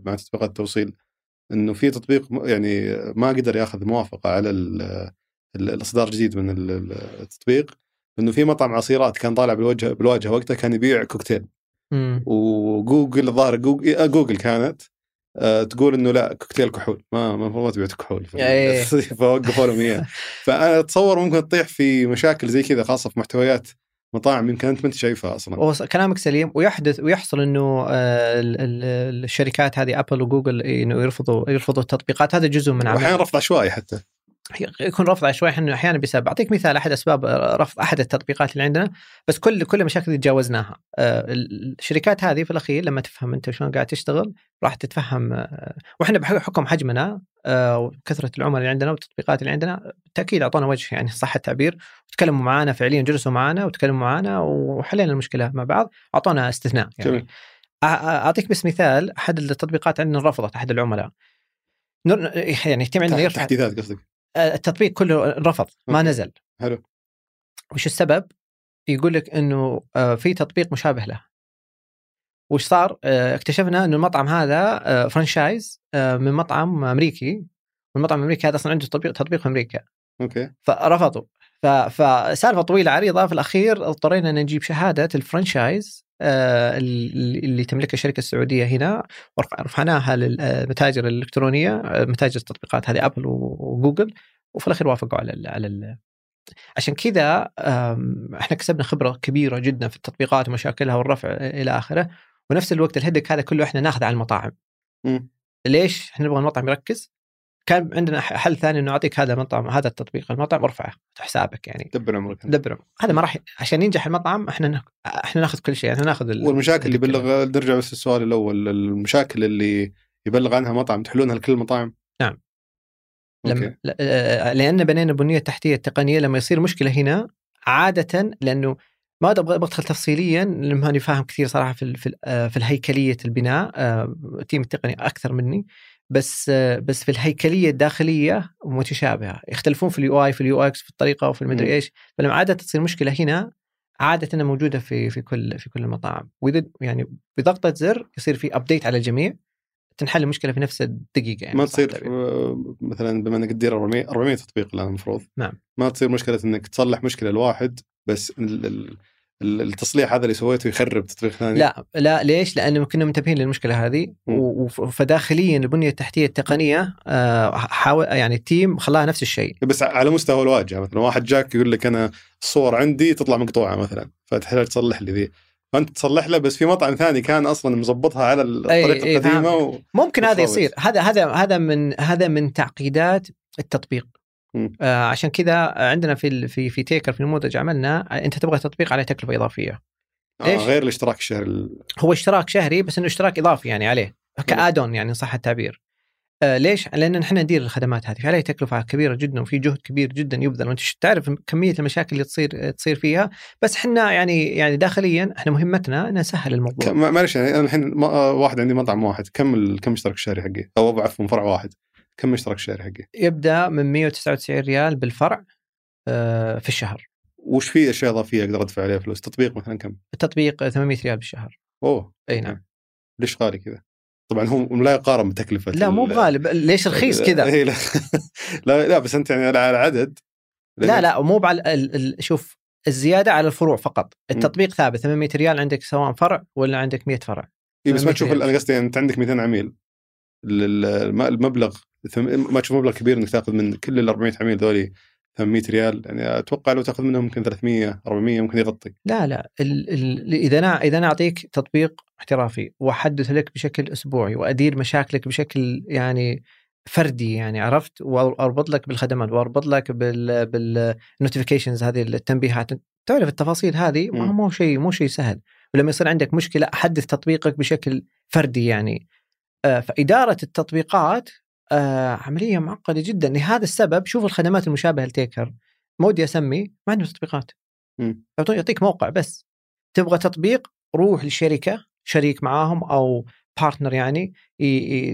مع تطبيقات التوصيل إنه في تطبيق يعني ما قدر ياخذ موافقة على الإصدار الجديد من ال- ال- التطبيق إنه في مطعم عصيرات كان طالع بالوجه بالواجهة وقتها كان يبيع كوكتيل. مم. وجوجل الظاهر جوجل, آه، جوجل كانت آه، تقول إنه لا كوكتيل كحول ما المفروض ما تبيع كحول إيه. فوقفوا لهم إياه. فانا اتصور ممكن تطيح في مشاكل زي كذا خاصة في محتويات مطاعم يمكن أنت ما أنت شايفها أصلا. كلامك سليم ويحدث ويحصل إنه آه، ال- ال- الشركات هذه ابل وجوجل إنه يرفضوا يرفضوا التطبيقات. هذا جزء من عمل. رفض عشوائي حتى. يكون رفض عشوائي. إحنا أحيانا بسبب أعطيك مثال أحد أسباب رفض أحد التطبيقات اللي عندنا. بس كل كل المشاكل اللي تجاوزناها. آه، ال- الشركات هذه في الأخير لما تفهم أنت شلون قاعد تشتغل راح تتفهم آه، وإحنا بحكم حجمنا آه، وكثرة العملاء اللي عندنا والتطبيقات اللي عندنا بالتأكيد أعطونا وجه يعني صح التعبير وتكلموا معنا فعليا جلسوا معنا وتكلموا معنا وحلينا المشكلة مع بعض. أعطونا استثناء يعني. جميل. أعطيك بس مثال. أحد التطبيقات عندنا رفضت أحد العملاء. يعني يتم عندنا يرفع تحديثات قصدك؟ التطبيق كله رفض ما okay. نزل. حلو. وش السبب؟ يقول لك إنه آه، في تطبيق مشابه له. وش صار؟ آه، اكتشفنا إنه المطعم هذا آه، franchise آه، من مطعم أمريكي. والمطعم الأمريكي هذا أصلا عنده تطبيق تطبيق في أمريكا. okay. فرفضوا. فسالفة طويلة عريضة. في الأخير اضطرينا إن نجيب شهادة ال franchise. آه، اللي اللي تملكها الشركة السعودية هنا ورفع- رفعناها للمتاجر الإلكترونية آه، متاجر التطبيقات هذه ابل وجوجل وفي الأخير وافقوا على ال على ال عشان كذا إحنا كسبنا خبرة كبيرة جدا في التطبيقات ومشاكلها والرفع إلى آخره ونفس الوقت الهدك هذا كله إحنا ناخذه على المطاعم مم. ليش؟ إحنا نبغى المطعم يركز كان عندنا حل ثاني إنه أعطيك هذا المطعم هذا التطبيق. المطعم ارفعه حسابك يعني. دبر عمرك دبره هذا ما راح عشان ينجح المطعم إحنا نا- إحنا ناخذ كل شيء إحنا ناخذ ال- والمشاكل اللي. يبلغ نرجع بس للسؤال الأول. المشاكل اللي يبلغ عنها مطعم تحلونها لكل المطاعم نعم. لما ل- آه، لأن بنينا بنية تحتية التقنيه لما يصير مشكلة هنا عادة لأنه ما أبغى بدخل تفصيليا لأنه ماني فاهم كثير صراحة في في آه، في الهيكلية البناء آه، ال team التقني أكثر مني. بس بس في الهيكلية الداخلية متشابهة يختلفون في ال UI في ال UX في الطريقة وفي المدري. إيش فلما عادة تصير مشكلة هنا عادة موجودة في في كل في كل المطاعم وإذا يعني بضغطة زر يصير في update على الجميع تنحل المشكلة في نفس الدقيقة يعني ما تصير. آه، مثلا بما إنك تدير 400 400 تطبيق الآن المفروض نعم. ما تصير مشكلة إنك تصلح مشكلة لواحد بس ال- ال- ال- التصليح هذا اللي سويته يخرب تطبيق ثاني لا لا ليش؟ لأنه كنا منتبهين للمشكلة هذه فداخليا البنية التحتية التقنية آه، حاول يعني ال team خلاها نفس الشيء بس على مستوى الواجهة مثلا واحد جاك يقول لك أنا الصور عندي تطلع مقطوعة مثلا فتحتاج تصلح لي ذي فأنت تصلح له بس في مطعم ثاني كان أصلا مظبطها على الطريقة القديمة و... ممكن هذا. يصير هذا هذا هذا من هذا من تعقيدات التطبيق. آه عشان كذا عندنا في في في تيكر في النموذج عملنا آه، أنت تبغى تطبيق عليه تكلفة إضافية. آه ليش؟ غير الاشتراك الشهري ال- هو اشتراك شهري بس إنه اشتراك إضافي يعني عليه كادون يعني صح التعبير. آه ليش؟ لأن إحنا ندير الخدمات هذه فعليها تكلفة كبيرة جدا وفي جهد كبير جدا يبذل. وأنت تعرف كمية المشاكل اللي تصير تصير فيها بس إحنا يعني يعني داخليا إحنا مهمتنا ان نسهل الموضوع. معلش يعني أنا الحين آه، واحد عندي مطعم واحد كم كم اشتراك الشهري حقي؟ أو عفوا فرع واحد. كم اشتراك الشهري حقي؟ يبدأ من 199 ريال بالفرع آه في الشهر وش في اشياء اضافيه أقدر أدفع عليها فلوس؟ تطبيق مثلا كم؟ التطبيق 800 ريال بالشهر أوه أي نعم ليش غالي كذا؟ طبعا هو لا يقارن بتكلفة لا مو ال- بغالب ليش رخيص كذا لا لا لا بس أنت يعني على على عدد لا لا مو على شوف الزيادة على الفروع فقط التطبيق ثابت 800 ريال عندك سواء فرع ولا عندك 100 فرع إيه بس ما 800 تشوف. أنا قصدي يعني أنت عندك 200 عميل ال- الم- المبلغ ما تشوف مبلغ كبير إنك تأخذ من كل ال 400 عميل ذولي 800 ريال. يعني أتوقع لو تأخذ منهم يمكن 300 400 ممكن يغطي. لا لا. ال ال إذا أنا إذا أنا أعطيك تطبيق احترافي وأحدث لك بشكل أسبوعي وأدير مشاكلك بشكل يعني فردي يعني عرفت؟ وأربط لك بالخدمات وأربط لك بال بال notifications هذه التنبيهات. تعرف التفاصيل هذه؟ ما. مو شيء مو شيء سهل. ولما يصير عندك مشكلة أحدث تطبيقك بشكل فردي يعني. آه، فإدارة التطبيقات آه، عملية معقدة جدا. لهذا السبب شوف الخدمات المشابهة لتيكر. ما ودي أسمي ما عندهم تطبيقات يعطيك موقع بس. تبغى تطبيق روح لشركة شريك معاهم أو بارتنر يعني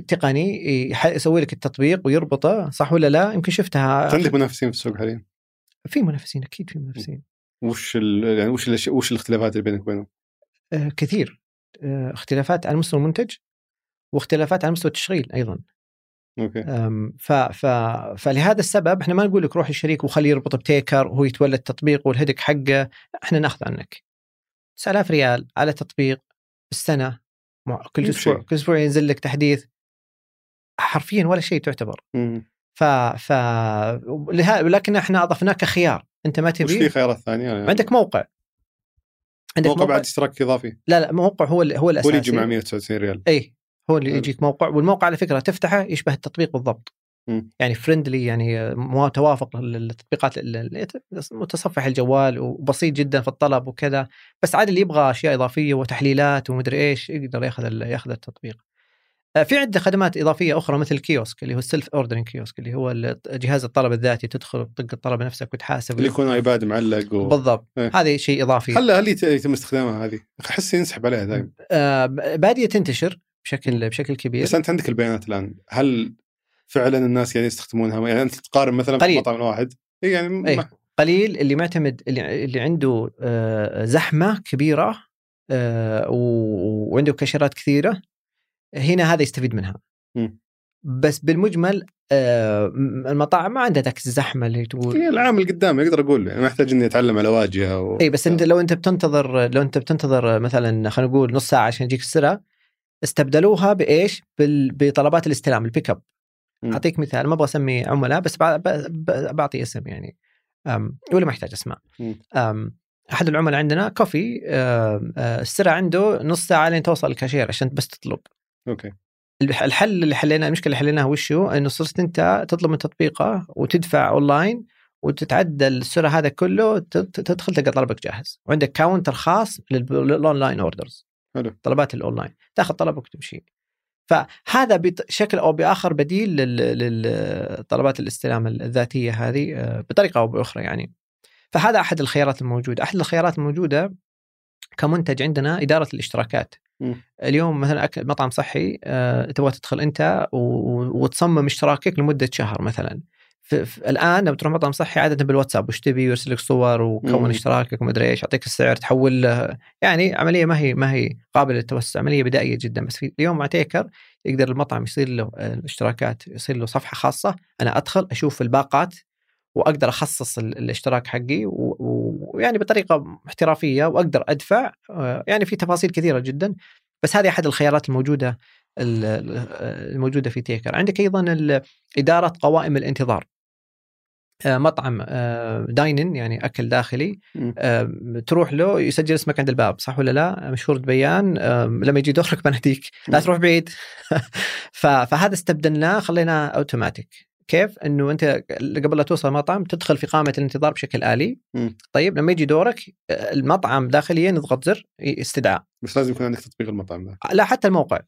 تقني يسوي لك التطبيق ويربطه صح ولا لا؟ يمكن شفتها. عندك منافسين في السوق حاليا. في منافسين أكيد في منافسين. وش ال... يعني وش الأش- وش الاختلافات اللي بينك وبينهم؟ آه كثير. آه اختلافات على مستوى المنتج واختلافات على مستوى التشغيل أيضا. أوكي. ف ف فلهذا السبب إحنا ما نقول لك روح للشريك وخليه يربط بتيكر وهو يتولى التطبيق والهدك حقه إحنا نأخذ عنك. 9000 ريال على تطبيق بالسنة كل أسبوع. كل أسبوع ينزل لك تحديث. حرفيا ولا شيء تعتبر. مم. ف ف ولكن إحنا اضفناه كخيار أنت ما وش في تبي خيارات ثانية؟ يعني عندك موقع. عندك موقع بعد اشتراك إضافي. لا لا موقع هو هو هو الأساسي. اللي يجي مع 199 ريال. اي هو اللي. يجيك موقع والموقع على فكرة تفتحه يشبه التطبيق بالضبط مم. يعني friendly يعني متوافق للتطبيقات متصفح الجوال وبسيط جدا في الطلب وكذا بس عاد اللي يبغى أشياء إضافية وتحليلات ومدري إيش يقدر يأخذ يأخذ التطبيق آه، في عدة خدمات إضافية أخرى مثل ال kiosk اللي هو ال self ordering kiosk اللي هو جهاز الطلب الذاتي تدخل تطق الطلب نفسك وتحاسب اللي يكون iPad معلق و... بالضبط إيه. هذا شيء إضافي هل هل يت- يتم استخدامها هذه؟ أحس ينسحب عليها دائما آه، بادية تنتشر بشكل بشكل كبير. بس أنت عندك البيانات الآن. هل فعلا الناس قاعدين يستخدمون يعني أنت تقارن مثلا في قليل. المطعم الواحد إيه يعني م- إيه. قليل اللي معتمد اللي, اللي عنده آه، زحمة كبيرة آه، وعنده كاشيرات كثيرة هنا هذا يستفيد منها. مم. بس بالمجمل آه، م- المطاعم ما عندها ذاك الزحمة اللي تقول هي العامل قدامي أقدر أقول. يعني ما يحتاج إني أتعلم على واجهة و... اي بس أنت لو أنت بتنتظر لو أنت بتنتظر مثلا خلينا نقول نص ساعة عشان يجيك السرعة استبدلوها بإيش؟ بال- بطلبات الاستلام ال pick up. أعطيك مثال ما أبغى أسمي عملاء بس بعطي اسم يعني أم، ولا ما يحتاج اسماء. أم، أحد العملاء عندنا coffee السرعة عنده نص ساعة لين توصل الكاشير عشان بس تطلب okay الح- الحل اللي حليناه المشكلة اللي حليناها وش هو؟ إنه صرت أنت تطلب من تطبيقه وتدفع أونلاين وتتعدل السرعة هذا كله تدخل تلقى طلبك جاهز وعندك counter خاص لل- لل online orders حلو. طلبات الأونلاين تاخذ طلبك وتمشي. فهذا بشكل أو بآخر بديل لل- لطلبات الاستلام الذاتية هذه آه، بطريقة أو بأخرى يعني. فهذا أحد الخيارات الموجودة. أحد الخيارات الموجودة كمنتج عندنا إدارة الاشتراكات. مم. اليوم مثلا اكل مطعم صحي آه، تبغى تدخل أنت وتصمم اشتراكك لمدة شهر مثلا. في في الآن لما تروح مطعم صحي عادة بالواتساب وش تبي؟ يرسل لك صور وكون. اشتراكك ومدري إيش يعطيك السعر تحول له. يعني عملية ما هي ما هي قابلة للتوسع عملية بدائية جدا. بس في اليوم مع تيكر يقدر المطعم يصير له آه، الاشتراكات يصير له صفحة خاصة. أنا أدخل أشوف الباقات وأقدر أخصص ال- الاشتراك حقي ويعني بطريقة احترافية وأقدر أدفع آه، يعني في تفاصيل كثيرة جدا. بس هذه أحد الخيارات الموجودة ال- ال- الموجودة في تيكر. عندك أيضا إدارة قوائم الانتظار. مطعم آه، dine in يعني أكل داخلي. آه، تروح له يسجل اسمك عند الباب صح ولا لا؟ مشهور بيان آه، لما يجي دورك بناديك لا مم. تروح بعيد. فهذا استبدلناه خليناه اوتوماتيك كيف؟ إنه أنت قبل لا توصل المطعم تدخل في قائمه الانتظار بشكل آلي. طيب لما يجي دورك آه، المطعم داخليا يضغط زر استدعاء. بس لازم يكون عندك تطبيق المطعم ذا لا حتى الموقع.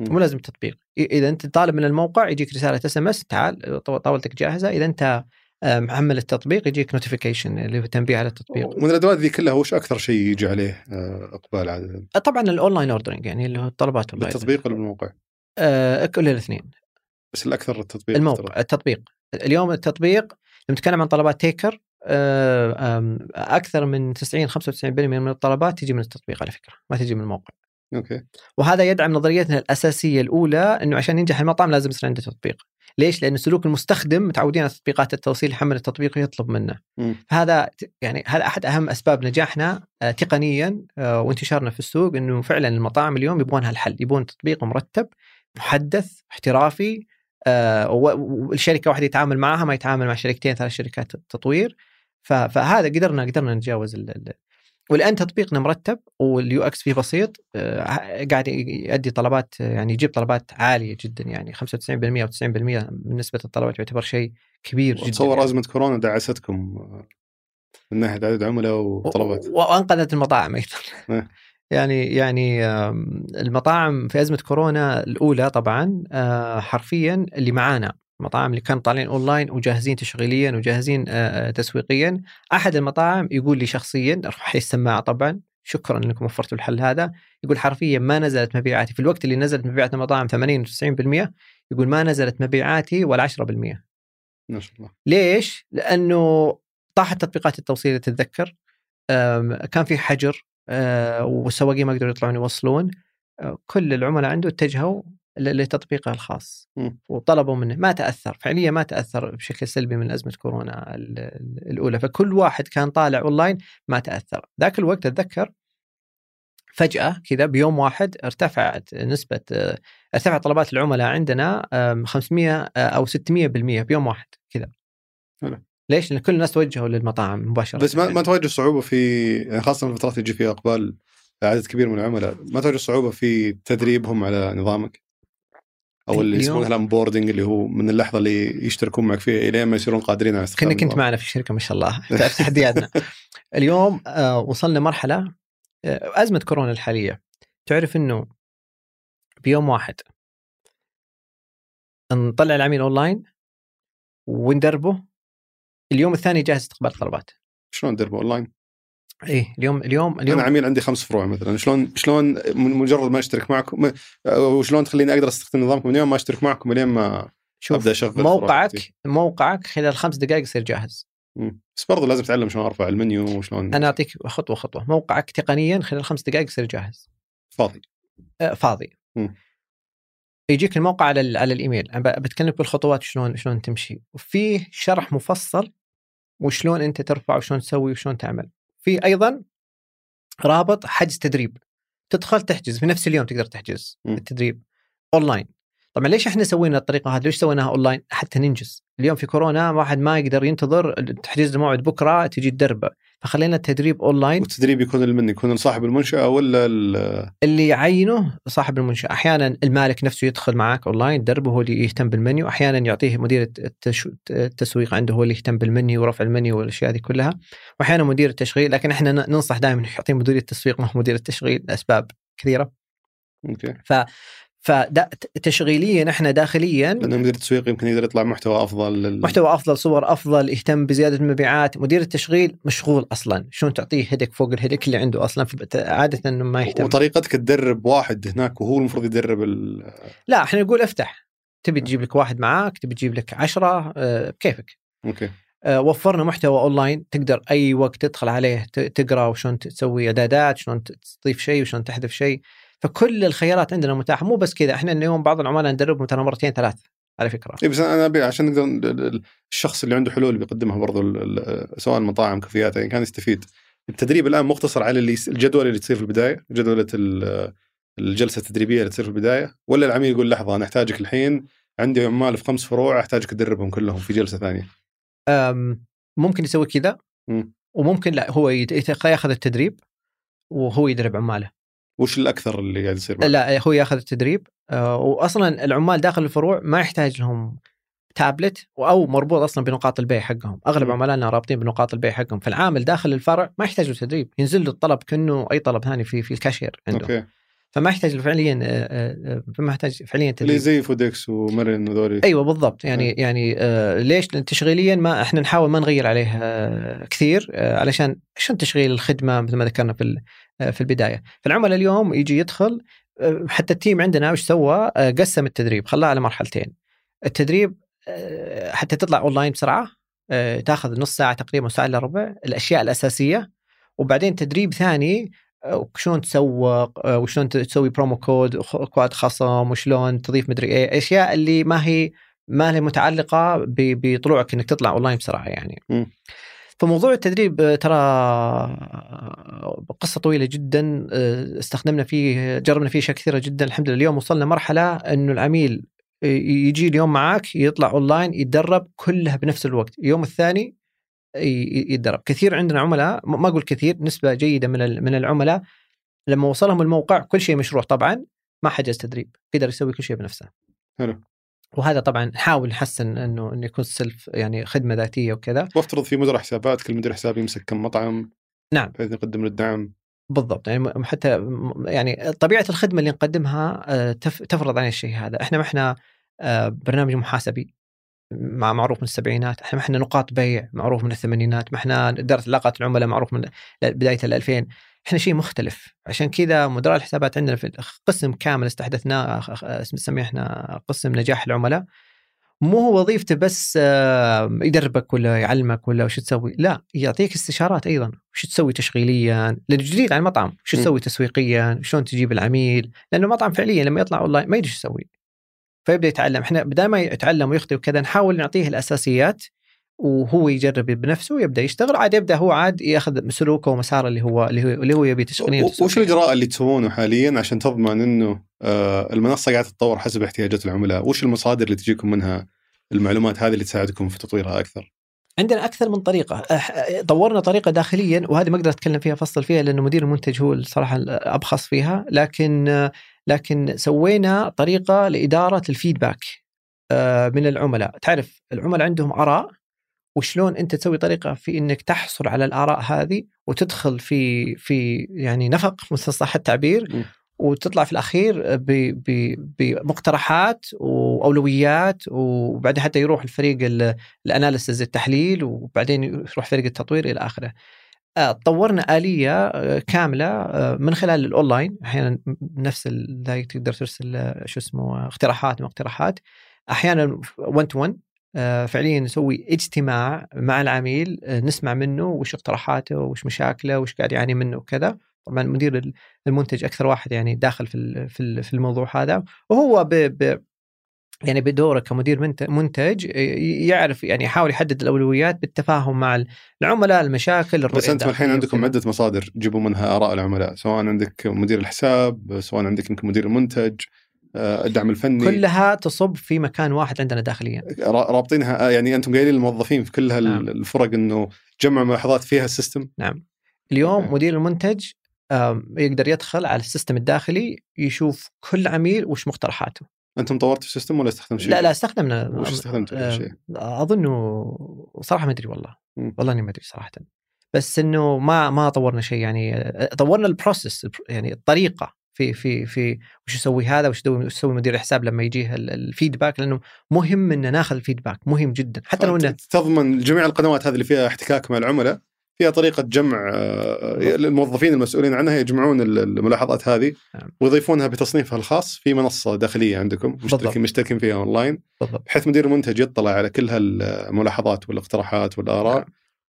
مو لازم تطبيق. إذا أنت طالب من الموقع يجيك رسالة SMS تعال طاولتك جاهزة. إذا أنت آه، محمل التطبيق يجيك notification اللي هو تنبيه على التطبيق. من الأدوات ذي كلها وش أكثر شيء يجي عليه آه، إقبال عاده طبعا ال online ordering يعني اللي هو الطلبات بالتطبيق ولا بالموقع؟ آه كل الاثنين. بس الاكثر التطبيق الموقع التطبيق. اليوم التطبيق لما نتكلم عن طلبات تيكر آه، أكثر من 90 95% من الطلبات تجي من التطبيق على فكرة ما تجي من الموقع. أوكي. وهذا يدعم نظريتنا الأساسية الأولى إنه عشان ينجح المطعم لازم يصير عنده تطبيق. ليش؟ لأن سلوك المستخدم متعودين على تطبيقات التوصيل يحمل التطبيق ويطلب منه. هذا يعني هذا أحد أهم أسباب نجاحنا آه، تقنيا آه، وانتشارنا في السوق إنه فعلا المطاعم اليوم يبغون هالحل، يبغون تطبيق مرتب محدث احترافي آه، و- والشركة واحدة يتعامل معها ما يتعامل مع شركتين ثلاث شركات تطوير فهذا قدرنا قدرنا نتجاوز والآن تطبيقنا مرتب وال UX فيه بسيط آه، قاعد يؤدي طلبات يعني يجيب طلبات عالية جدا يعني 95% أو 90% من نسبه الطلبات يعتبر شيء كبير جدا اتصور يعني. أزمة كورونا دعمتكم من ناحيه عدد عملاء وطلبات وأنقذت المطاعم أيضا إيه. يعني يعني المطاعم في أزمة كورونا الأولى طبعا آه، حرفيا اللي معانا المطاعم اللي كانوا طالعين أونلاين وجاهزين تشغيليا وجاهزين آه، آه، تسويقيا. أحد المطاعم يقول لي شخصيا لي السماعة طبعا شكرا إنكم وفرتوا الحل هذا. يقول حرفيا ما نزلت مبيعاتي. في الوقت اللي نزلت مبيعات المطاعم 80 و 90% يقول ما نزلت مبيعاتي ولا 10% ما شاء الله. ليش؟ لأنه طاحت تطبيقات التوصيل تتذكر. كان في حجر أه، والسواقين ما قدروا يطلعون يوصلون. كل العملاء عنده اتجهوا لتطبيقه الخاص مم. وطلبوا منه ما تأثر فعليا ما تأثر بشكل سلبي من أزمة كورونا ال- ال- الأولى فكل واحد كان طالع أونلاين ما تأثر ذاك الوقت أتذكر فجأة كذا بيوم واحد ارتفعت نسبة ارتفعت طلبات العملاء عندنا أم، 500 أو 600% بيوم واحد كذا. ليش؟ لأن كل الناس توجهوا للمطاعم مباشرة بس ما ما تواجه صعوبة في خاصة في الفترات اللي يجي فيها أقبال عدد كبير من العملاء ما تواجه صعوبة في تدريبهم على نظامك أو اللي اليوم- يسمونه الانبوردنج اللي هو من اللحظة اللي يشتركون معك فيها إلين ما يصيرون قادرين على استخدام كنا كنت. معنا في الشركة ما شاء الله. تعرف تحدياتنا. اليوم آه، وصلنا مرحلة آه، أزمة كورونا الحالية. تعرف إنه بيوم واحد نطلع العميل أونلاين وندربه اليوم الثاني جاهز استقبال طلبات شلون تدربه أونلاين؟ إيه اليوم اليوم اليوم أنا عميل عندي خمس فروع مثلا. شلون شلون من مجرد ما أشترك معكم وشلون تخليني أقدر أستخدم نظامكم؟ من يوم ما أشترك معكم لين ما شوف أبدأ أشغل موقعك. موقعك خلال خمس دقائق يصير جاهز. مم. بس برضه لازم اتعلم شلون أرفع المنيو وشلون أنا أعطيك خطوه خطوة. موقعك تقنيا خلال خمس دقائق يصير جاهز. فاضي. آه، فاضي. مم. يجيك الموقع على على الإيميل. أنا بتكلمك بالخطوات شلون شلون تمشي. وفيه شرح مفصل وشلون أنت ترفع وشلون تسوي وشلون تعمل. في أيضا رابط حجز تدريب. تدخل تحجز في نفس اليوم تقدر تحجز مم. التدريب أونلاين. طبعا ليش إحنا سوينا الطريقة هذه؟ ليش سويناها أونلاين؟ حتى ننجز. اليوم في كورونا واحد ما يقدر ينتظر تحجيز الموعد بكرة تجي تدربه. فخلينا التدريب اونلاين والتدريب يكون من يكون صاحب المنشأة ولا ال- اللي يعينه صاحب المنشأة. أحيانا المالك نفسه يدخل معك أونلاين دربه هو اللي يهتم بالمنيو. أحيانا يعطيه مدير. التسويق عنده هو اللي يهتم بالمنيو ورفع المنيو والأشياء هذه كلها. وأحيانا مدير التشغيل لكن إحنا ننصح دائما يعطيه مدير التسويق ما هو مدير التشغيل لأسباب كثيرة. okay. فتشغيليا إحنا داخليا لأنه مدير التسويق يمكن يقدر يطلع محتوى أفضل لل... محتوى أفضل صور أفضل يهتم بزيادة المبيعات. مدير التشغيل مشغول أصلا. شلون تعطيه هيدك فوق الهيدك اللي عنده أصلا؟ فبت- عادة إنه ما يهتم. وطريقتك تدرب واحد هناك وهو المفروض يدرب ال... لا إحنا نقول افتح. تبي تجيب لك واحد معاك تبي تجيب لك عشرة آه، بكيفك. okay. آه، وفرنا محتوى أونلاين. تقدر أي وقت تدخل عليه تقرأ وشلون تسوي إعدادات شلون تضيف شيء وشلون تحذف شيء. فكل الخيارات عندنا متاحة. مو بس كذا إحنا اليوم بعض العملاء ندربهم ترى مرتين ثلاث على فكرة. اي بس أنا أبي عشان نقدر ال- ال- الشخص اللي عنده حلول بيقدمها ال- سواء مطاعم كافيات يعني كان يستفيد. التدريب الآن مقتصر على اللي الجدول اللي تصير في البداية جدوله ال- الجلسة التدريبية اللي تصير في البداية. ولا العميل يقول لحظة أنا أحتاجك الحين عندي عمال في خمس فروع أحتاجك تدربهم كلهم في جلسة ثانية. ممكن يسوي كذا مم. وممكن لا هو ياخذ التدريب وهو يدرب عماله. وش الأكثر اللي قاعد يصير معك؟ لا هو ياخذ التدريب. آه، واصلا العمال داخل الفروع ما يحتاج لهم تابلت أو مربوط أصلا بنقاط البيع حقهم، أغلب. عملائنا رابطين بنقاط البيع حقهم، فالعامل داخل الفرع ما يحتاج له تدريب، ينزل له الطلب كأنه أي طلب ثاني في في الكاشير عنده، okay. فما يحتاج فعليا آه، آه، آه، ما يحتاج فعليا إلى تدريب زي فودكس ومرن وذولي أيوه بالضبط يعني أي. يعني آه ليش؟ لأن تشغيليا ما إحنا نحاول ما نغير عليه آه كثير آه علشان عشان تشغيل الخدمة مثل ما ذكرنا في آه في البداية، فالعملاء اليوم يجي يدخل آه حتى ال team عندنا وش سوى؟ آه قسم التدريب خلاها على مرحلتين. التدريب آه حتى تطلع أونلاين بسرعة آه تأخذ نص ساعة تقريبا ساعة إلا ربع الأشياء الأساسية وبعدين تدريب ثاني آه، شلون تسوق آه، وشلون تسوي promo code وخ- أكواد خصم وشلون تضيف مدري إيه أشياء اللي ما هي ما هي متعلقة بطلوعك إنك تطلع اونلاين بسرعة يعني. مم. فموضوع التدريب آه، ترى آه، قصة طويلة جدا استخدمنا فيه جربنا فيه أشياء كثيرة جدا الحمد لله اليوم وصلنا مرحلة إنه العميل يجي اليوم معاك يطلع اونلاين يتدرب كلها بنفس الوقت اليوم الثاني يتدرب. كثير عندنا عملاء ما أقول كثير نسبة جيدة من من العملاء لما وصلهم الموقع كل شيء مشروح طبعا ما حجز تدريب قدر يسوي كل شيء بنفسه. حلو. وهذا طبعا نحاول نحسن إنه إنه يكون سلف يعني خدمة ذاتية وكذا. وافترض في مدير حسابات كل مدير حساب يمسك كم مطعم. نعم. بحيث يقدم له الدعم. بالضبط. يعني حتى يعني طبيعة الخدمة اللي نقدمها آه، تف- تفرض علينا الشيء هذا. إحنا ما إحنا آه، برنامج محاسبي. مع معروف من السبعينات. إحنا ما إحنا نقاط بيع معروف من الثمانينات. ما إحنا إدارة علاقات العملاء معروف من بداية ال 2000 إحنا شيء مختلف. عشان كذا مدراء الحسابات عندنا في قسم كامل استحدثناه نسميه إحنا قسم نجاح العملاء. مو هو وظيفته بس آه، يدربك ولا يعلمك ولا وش تسوي. لا يعطيك استشارات أيضا. وش تسوي تشغيليا؟ لأنه جديد على المطعم. وش. تسوي تسويقيا؟ شلون تجيب العميل؟ لأنه المطعم فعليا لما يطلع اونلاين ما يدري إيش يسوي. فيبدأ يتعلم. إحنا بدل ما يتعلم ويخطي وكذا نحاول نعطيه الأساسيات وهو يجرب بنفسه ويبدأ يشتغل. عاد يبدأ هو عاد يأخذ سلوكه ومساره اللي هو اللي هو, اللي هو يبي و- وش الإجراء اللي تسوونه حاليا عشان تضمن إنه آه، المنصة قاعدة تتطور حسب احتياجات العملاء؟ وش المصادر اللي تجيكم منها المعلومات هذه اللي تساعدكم في تطويرها أكثر؟ عندنا أكثر من طريقة. طورنا طريقة داخليا وهذه ما أقدر أتكلم فيها فصل فيها لأنه مدير المنتج هو الصراحه الابخص فيها. لكن لكن سوينا طريقة لإدارة الفيدباك آه، من العملاء تعرف العملاء عندهم آراء وشلون أنت تسوي طريقة في إنك تحصل على الآراء هذه وتدخل في في يعني نفق مثل صح التعبير م. وتطلع في الأخير بمقترحات وأولويات وبعدين حتى يروح الفريق ال- الأناليسز التحليل وبعدين يروح فريق التطوير إلى آخره. آه، طورنا آلية آه، كاملة آه، من خلال الأونلاين. أحيانا نفس ذا تقدر ترسل شو اسمه اقتراحات مقترحات أحيانا 1 تو 1 فعليا نسوي اجتماع مع العميل نسمع منه وش اقتراحاته وش مشاكله وش قاعد يعاني منه وكذا. طبعا مدير المنتج أكثر واحد يعني داخل في في ال- في الموضوع هذا. وهو ب يعني بدوره كمدير منت- منتج يعرف يعني يحاول يحدد الأولويات بالتفاهم مع العملاء المشاكل بس أنتم الحين عندكم. عدة مصادر تجيبوا منها آراء العملاء، سواء عندك مدير الحساب، سواء عندك يمكن مدير المنتج، آه، الدعم الفني كلها تصب في مكان واحد عندنا داخليا را- رابطينها آه، يعني أنتم قايلين للموظفين في كل نعم. هالفرق إنه جمع ملاحظات فيها ال system اليوم okay. مدير المنتج يقدر يدخل على ال system الداخلي يشوف كل عميل وش مقترحاته أنتم طورتوا ال system ولا استخدمت شيء؟ لا لا استخدمنا وش استخدمتوا آه، شيء؟ اظنه صراحة ما أدري والله مم. والله إني ما أدري صراحة بس إنه ما ما طورنا شيء يعني آه، طورنا ال process يعني الطريقة في في في وش يسوي هذا وش يسوي مدير الحساب لما يجيه ال- ال feedback لأنه مهم ان ناخذ ال feedback مهم جدا حتى لو إنه تضمن جميع القنوات هذه اللي فيها احتكاك مع العملاء فيها طريقة جمع آه، الموظفين المسؤولين عنها يجمعون ال- الملاحظات هذه نعم. ويضيفونها بتصنيفها الخاص في منصة داخلية عندكم. مشتركين مشتركين فيها اونلاين بحيث مدير المنتج يطلع على كل هالملاحظات والاقتراحات والآراء نعم.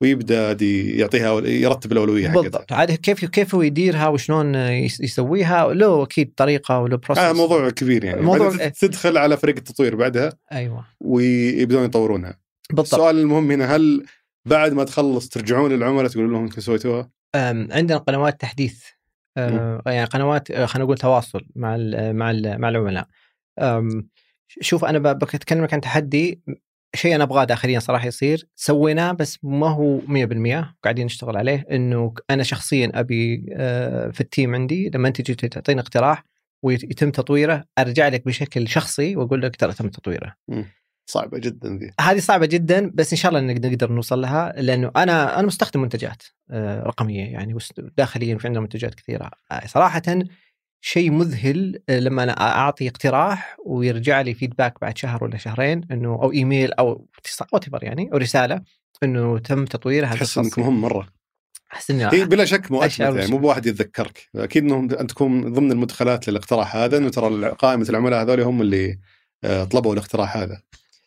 ويبدأ دي يعطيها يرتب الأولوية حقتها. بالضبط. عاد كيف كيف هو يديرها وشلون يس- يسويها؟ له أكيد طريقة وله process هذا موضوع كبير يعني. موضوع- موضوع تدخل على فريق التطوير بعدها أيوه. ويبدون يطورونها. بالضبط. السؤال المهم هنا هل بعد ما تخلص ترجعون للعملاء تقولون لهم أنتم سويتوها؟ عندنا قنوات تحديث. يعني قنوات أه، خلينا نقول تواصل مع ال مع ال مع العملاء. شوف أنا ب- بكلمك عن تحدي. شيء أنا أبغاه داخليا صراحة يصير. سويناه بس ما هو 100% قاعدين نشتغل عليه. إنه أنا شخصيا أبي أه، في التيم عندي لما أنت تجي تعطيني اقتراح ويتم تطويره أرجع لك بشكل شخصي وأقول لك ترى تم تطويره. صعبة جدا ذي. هذه صعبة جدا بس إن شاء الله نقدر نقدر نوصل لها لأنه أنا أنا مستخدم منتجات آه، رقمية يعني داخليا في عندنا منتجات كثيرة. آه، صراحة شيء مذهل آه، لما أنا أعطي اقتراح ويرجع لي فيدباك بعد شهر ولا شهرين إنه أو إيميل أو وات يعني أو رسالة إنه تم تطوير هذا تحس إنك. مهم مرة. أحس إني هي بلا شك مؤثر أشعر يعني مو بواحد يتذكرك. أكيد إنهم أن تكون ضمن المدخلات للاقتراح هذا إنه ترى قائمه العملاء هذول هم اللي طلبوا الاقتراح هذا.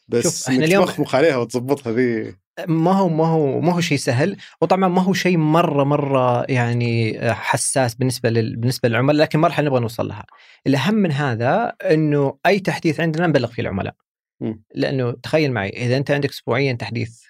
بس إنك اليوم- تمخمخ عليها وتضبطها ذي ما هو ما هو ما هو شيء سهل وطبعا ما هو شيء مرة مرة يعني حساس بالنسبة لل... بالنسبة للعملاء لكن مرحله نبغى نوصل لها. الأهم من هذا إنه أي تحديث عندنا نبلغ فيه العملاء. لأنه تخيل معي إذا أنت عندك اسبوعيا تحديث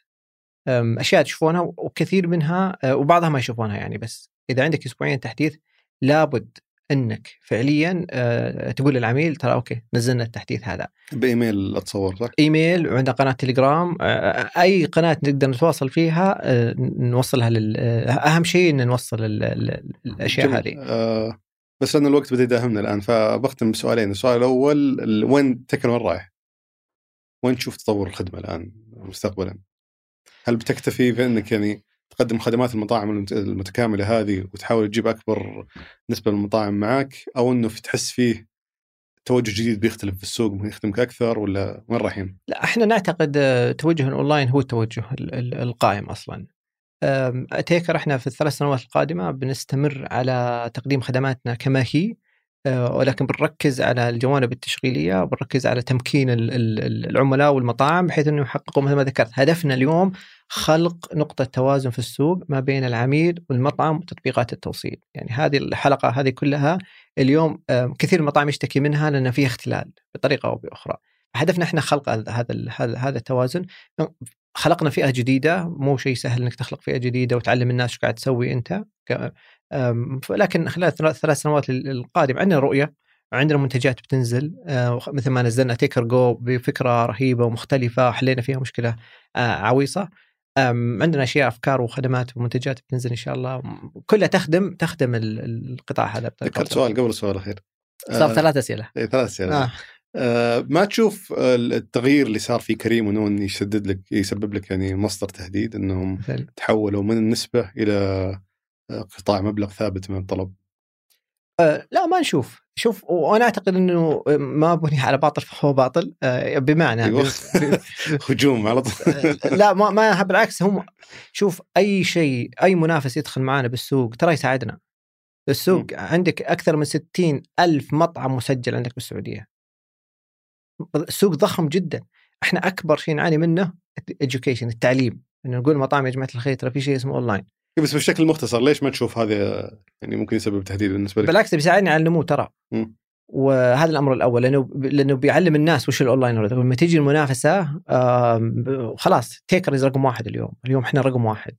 أشياء تشوفونها وكثير منها أه، وبعضها ما يشوفونها يعني بس إذا عندك اسبوعيا تحديث لابد إنك فعليا أه، تقول للعميل ترى أوكي نزلنا التحديث هذا. بإيميل أتصور صح؟ إيميل وعندنا قناة تليجرام آه، أي قناة نقدر نتواصل فيها آه، نوصلها لل آه، أهم شيء إن نوصل ال- ال- الأشياء جميل. هذه آه بس لأن الوقت بدأ يداهمنا الآن فبختم بسؤالين، السؤال الأول ال- وين تكن وين رايح؟ وين تشوف تطور الخدمة الآن مستقبلا؟ هل بتكتفي بإنك يعني تقدم خدمات المطاعم المت- المتكاملة هذه وتحاول تجيب أكبر نسبة من المطاعم معك أو إنه في تحس فيه توجه جديد بيختلف في السوق ممكن يخدمك أكثر ولا وين رايحين؟ لا إحنا نعتقد آه، توجه الأونلاين هو التوجه ال- ال- القائم أصلا آم، تيكر إحنا في الثلاث سنوات القادمة بنستمر على تقديم خدماتنا كما هي ولكن بنركز على الجوانب التشغيلية وبنركز على تمكين ال- ال- العملاء والمطاعم بحيث إنه يحققوا مثل ما ذكرت. هدفنا اليوم خلق نقطة توازن في السوق ما بين العميل والمطعم وتطبيقات التوصيل. يعني هذه الحلقة هذه كلها اليوم كثير المطاعم يشتكي منها لأن فيها اختلال بطريقة أو بأخرى. هدفنا إحنا خلق هذا هذا التوازن. خلقنا فئة جديدة مو شيء سهل إنك تخلق فئة جديدة وتعلم الناس إيش قاعد تسوي أنت لكن خلال الثلاث ثلاث سنوات ال- القادمه عندنا رؤية عندنا منتجات بتنزل آه، مثل ما نزلنا تيكر جو بفكرة رهيبة ومختلفة وحلينا فيها مشكلة آه، عويصة. عندنا أشياء أفكار وخدمات ومنتجات بتنزل إن شاء الله كلها تخدم تخدم ال- القطاع هذا ذكرت سؤال قبل السؤال الاخير صار ثلاث أسئلة. إيه، ثلاث أسئلة. آه. آه ما تشوف آه، التغيير اللي صار في كريم ونون يسدد لك يسبب لك يعني مصدر تهديد إنهم تحولوا من النسبة إلى آه، قطاع مبلغ ثابت من الطلب آه، لا ما نشوف. شوف وأنا أعتقد إنه ما بني على باطل فهو باطل. آه، بمعنى أيوة. ب- هجوم على طول. لا ما ما بالعكس هم شوف أي شيء أي منافس يدخل معنا بالسوق ترى يساعدنا. السوق عندك أكثر من 60 ألف مطعم مسجل عندك بالسعودية. السوق ضخم جدا. إحنا أكبر شيء نعاني منه education التعليم. إنه نقول مطاعم يا جماعة الخير ترى في شيء اسمه اونلاين بس بشكل مختصر ليش ما تشوف هذا يعني ممكن يسبب تهديد بالنسبة لك؟ بالعكس بيساعدني على النمو ترى. وهذا الأمر الأول لأنه لأنه بيعلم الناس وش الاونلاين ولا لما تيجي المنافسة خلاص تيكر رقم واحد اليوم. اليوم إحنا رقم واحد.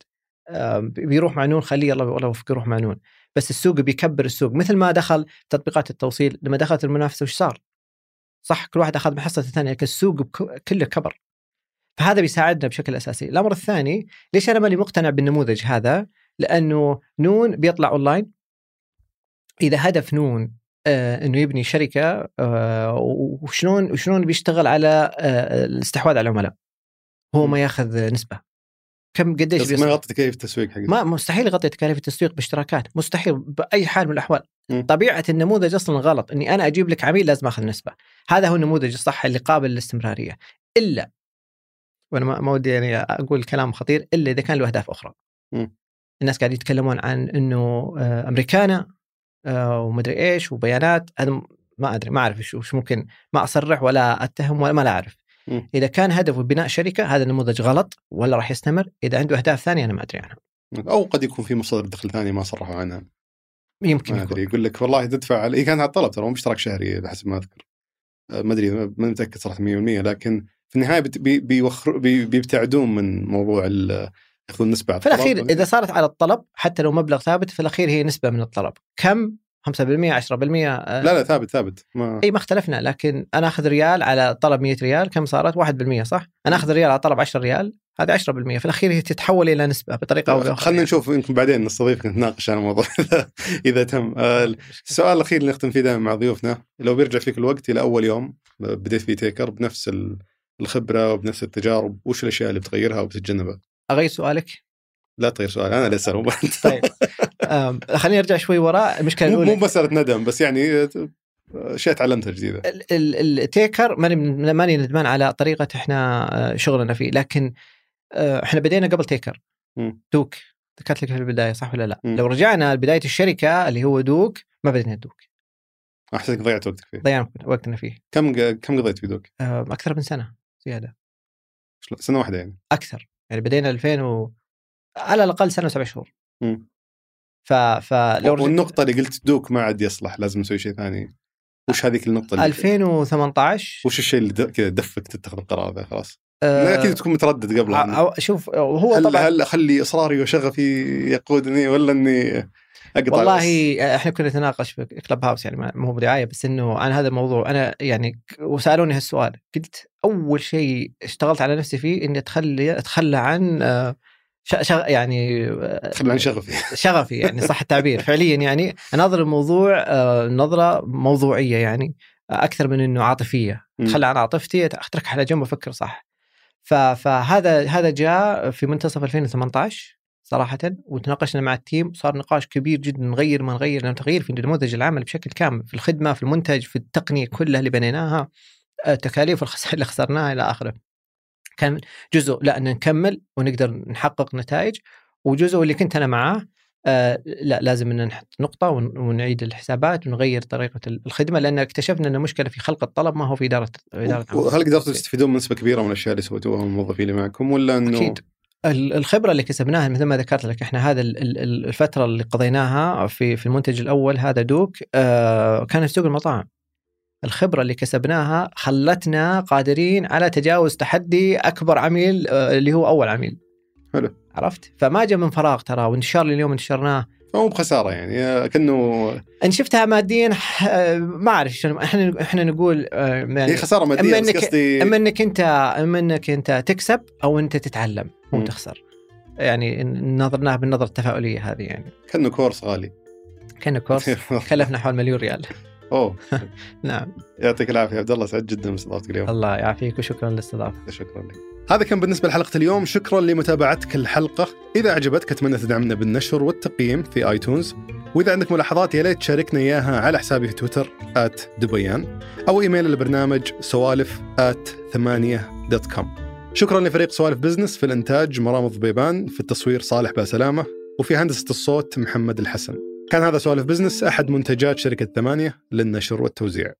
بيروح مع نون خليه الله والله يوفقه يروح مع نون. بس السوق بيكبر السوق. مثل ما دخل تطبيقات التوصيل لما دخلت المنافسة وش صار؟ صح كل واحد أخذ من حصة الثاني لكن السوق كله كبر. فهذا بيساعدنا بشكل أساسي. الأمر الثاني ليش أنا ماني مقتنع بالنموذج هذا؟ لأنه نون بيطلع أونلاين. إذا هدف نون آه إنه يبني شركة آه وشلون وشلون بيشتغل على آه الاستحواذ على العملاء؟ هو ما ياخذ نسبة. كم قديش بس ما؟ يغطي تكاليف التسويق حقك ما مستحيل يغطي تكاليف التسويق باشتراكات. مستحيل بأي حال من الأحوال. مم. طبيعة النموذج أصلا غلط. إني أنا أجيب لك عميل لازم أخذ نسبة. هذا هو النموذج الصح اللي قابل للاستمرارية. إلا وأنا ما ودي يعني أقول كلام خطير إلا إذا كان له أهداف أخرى مم. الناس قاعد يتكلمون عن إنه آه، أمريكانا آه، ومدري إيش وبيانات هذا ما أدري ما أعرف إيش وش ممكن ما أصرح ولا أتهم ولا ما لا أعرف مم. إذا كان هدفه بناء شركة هذا النموذج غلط ولا راح يستمر إذا عنده أهداف ثانية أنا ما أدري عنها أو قد يكون في مصادر دخل ثانية ما صرحوا عنها يمكن ما يكون. أدري يقول لك والله تدفع على- هي كانت على الطلب ترى مو باشتراك شهري حسب ما أذكر آه، ما أدري ما متأكد صراحة 100% لكن في النهاية بيوخر بي- بيبتعدون من موضوع يأخذون نسبة على في الأخير. إذا صارت على الطلب حتى لو مبلغ ثابت في الأخير هي نسبة من الطلب. كم؟ 5% 10% آه، لا لا ثابت ثابت. ما إي ما اختلفنا لكن أنا أخذ ريال على طلب 100 ريال كم صارت؟ 1% صح؟ أنا أخذ ريال على طلب 10 ريال هذه 10% في الأخير هي تتحول إلى نسبة بطريقة أو بأخرى. خلينا نشوف يمكن بعدين نستضيفك نتناقش عن الموضوع اذا تم. آه، السؤال الأخير اللي نختم فيه دائما مع ضيوفنا لو بيرجع فيك الوقت إلى أول يوم بديت فيه تيكر بنفس ال- الخبرة وبنفس التجارب وش الأشياء اللي بتغيرها وبتتجنبها؟ أغير سؤالك لا تغير سؤال أنا اللي اسال مو. طيب خليني أرجع شوي وراء المشكلة مو مو الأولى مسألة ندم بس يعني أشياء تعلمتها جديدة ال- ال- التيكر ماني ماني ندمان على طريقة إحنا آه، شغلنا فيه لكن آه، إحنا بدينا قبل تيكر. دوك ذكرت لك في البداية صح ولا لا؟ مم. لو رجعنا لبداية الشركة اللي هو دوك ما بدينا دوك احسك ضيعت وقتك فيه ضيعنا وقتنا فيه كم كم قضيت في دوك؟ أكثر من سنة زيادة؟ سنة واحدة يعني أكثر يعني بدينا 2000 و... على الأقل سنة وسبع شهور. ف فلو. والنقطة اللي قلت دوك ما عاد يصلح لازم نسوي شيء ثاني وش هذيك النقطة اللي 2018 وش الشيء اللي د- كذا دفك تتخذ القرار ذا خلاص؟ آه، أكيد تكون متردد قبل. ع- شوف هو هل طبعا هل أخلي إصراري وشغفي يقودني ولا إني أقطع والله بس؟ إحنا كنا نتناقش في كلب هاوس يعني هو بدعايه بس إنه عن هذا الموضوع أنا يعني وسألوني هالسؤال قلت أول شيء اشتغلت على نفسي فيه إني اتخلى أتخلى عن آه، شغ يعني آه، خلي عن شغفي. شغفي يعني صح التعبير. فعليا يعني أناظر الموضوع آه، نظرة موضوعية يعني أكثر من إنه عاطفية. أتخلى عن عاطفتي أتركها على جنب وأفكر صح. فهذا هذا جاء في منتصف 2018 صراحة وتناقشنا مع التيم صار نقاش كبير جدا نغير ما نغير تغيير في نموذج العمل بشكل كامل في الخدمة في المنتج في التقنية كلها اللي بنيناها التكاليف والخسائر اللي خسرناها إلى آخره كان جزء لا نكمل ونقدر نحقق نتائج وجزء اللي كنت أنا معاه آه لا لازم إن نحط نقطة ون- ونعيد الحسابات ونغير طريقة الخدمة لأن اكتشفنا إن المشكلة في خلق الطلب ما هو في اداره إدارة. وهل قدرتوا تستفيدون من نسبة كبيرة من الأشياء اللي سويتوها الموظفين اللي معكم ولا إنه أكيد الخبرة اللي كسبناها مثل ما ذكرت لك إحنا هذا ال- ال- ال- الفترة اللي قضيناها في في المنتج الأول هذا دوك آه كان في سوق المطاعم. الخبرة اللي كسبناها خلتنا قادرين على تجاوز تحدي أكبر عميل آه اللي هو أول عميل. حلو. عرفت؟ فما جاء من فراغ ترى وانتشار اللي اليوم انتشرناه. فمو بخسارة يعني كأنه ان شفتها ماديا ما أعرف إحنا إحنا نقول آه، هي يعني خساره مادية بس إنك- قصدي أما إنك أنت أما إنك أنت تكسب أو أنت تتعلم مو. تخسر. يعني نظرناها بالنظرة التفاؤلية هذه يعني. كأنه كورس غالي. كان course. كلفنا حول مليون ريال. أوه. نعم. يعطيك العافية. عبد الله سعيد جدا بإستضافتك اليوم. الله يعافيك وشكرا للاستضافة. شكرا لك. هذا كان بالنسبة لحلقة اليوم. شكرا لمتابعتك الحلقة. إذا عجبتك أتمنى تدعمنا بالنشر والتقييم في iTunes. وإذا عندك ملاحظات يا ليت تشاركنا إياها على حسابي في تويتر دبيان أو إيميل البرنامج سوالف ثمانية dot com. شكرا لفريق سوالف business في الإنتاج مرام الضبيبان في التصوير صالح باسلامة وفي هندسة الصوت محمد الحسن. كان هذا سوالف بزنس أحد منتجات شركة ثمانية للنشر والتوزيع.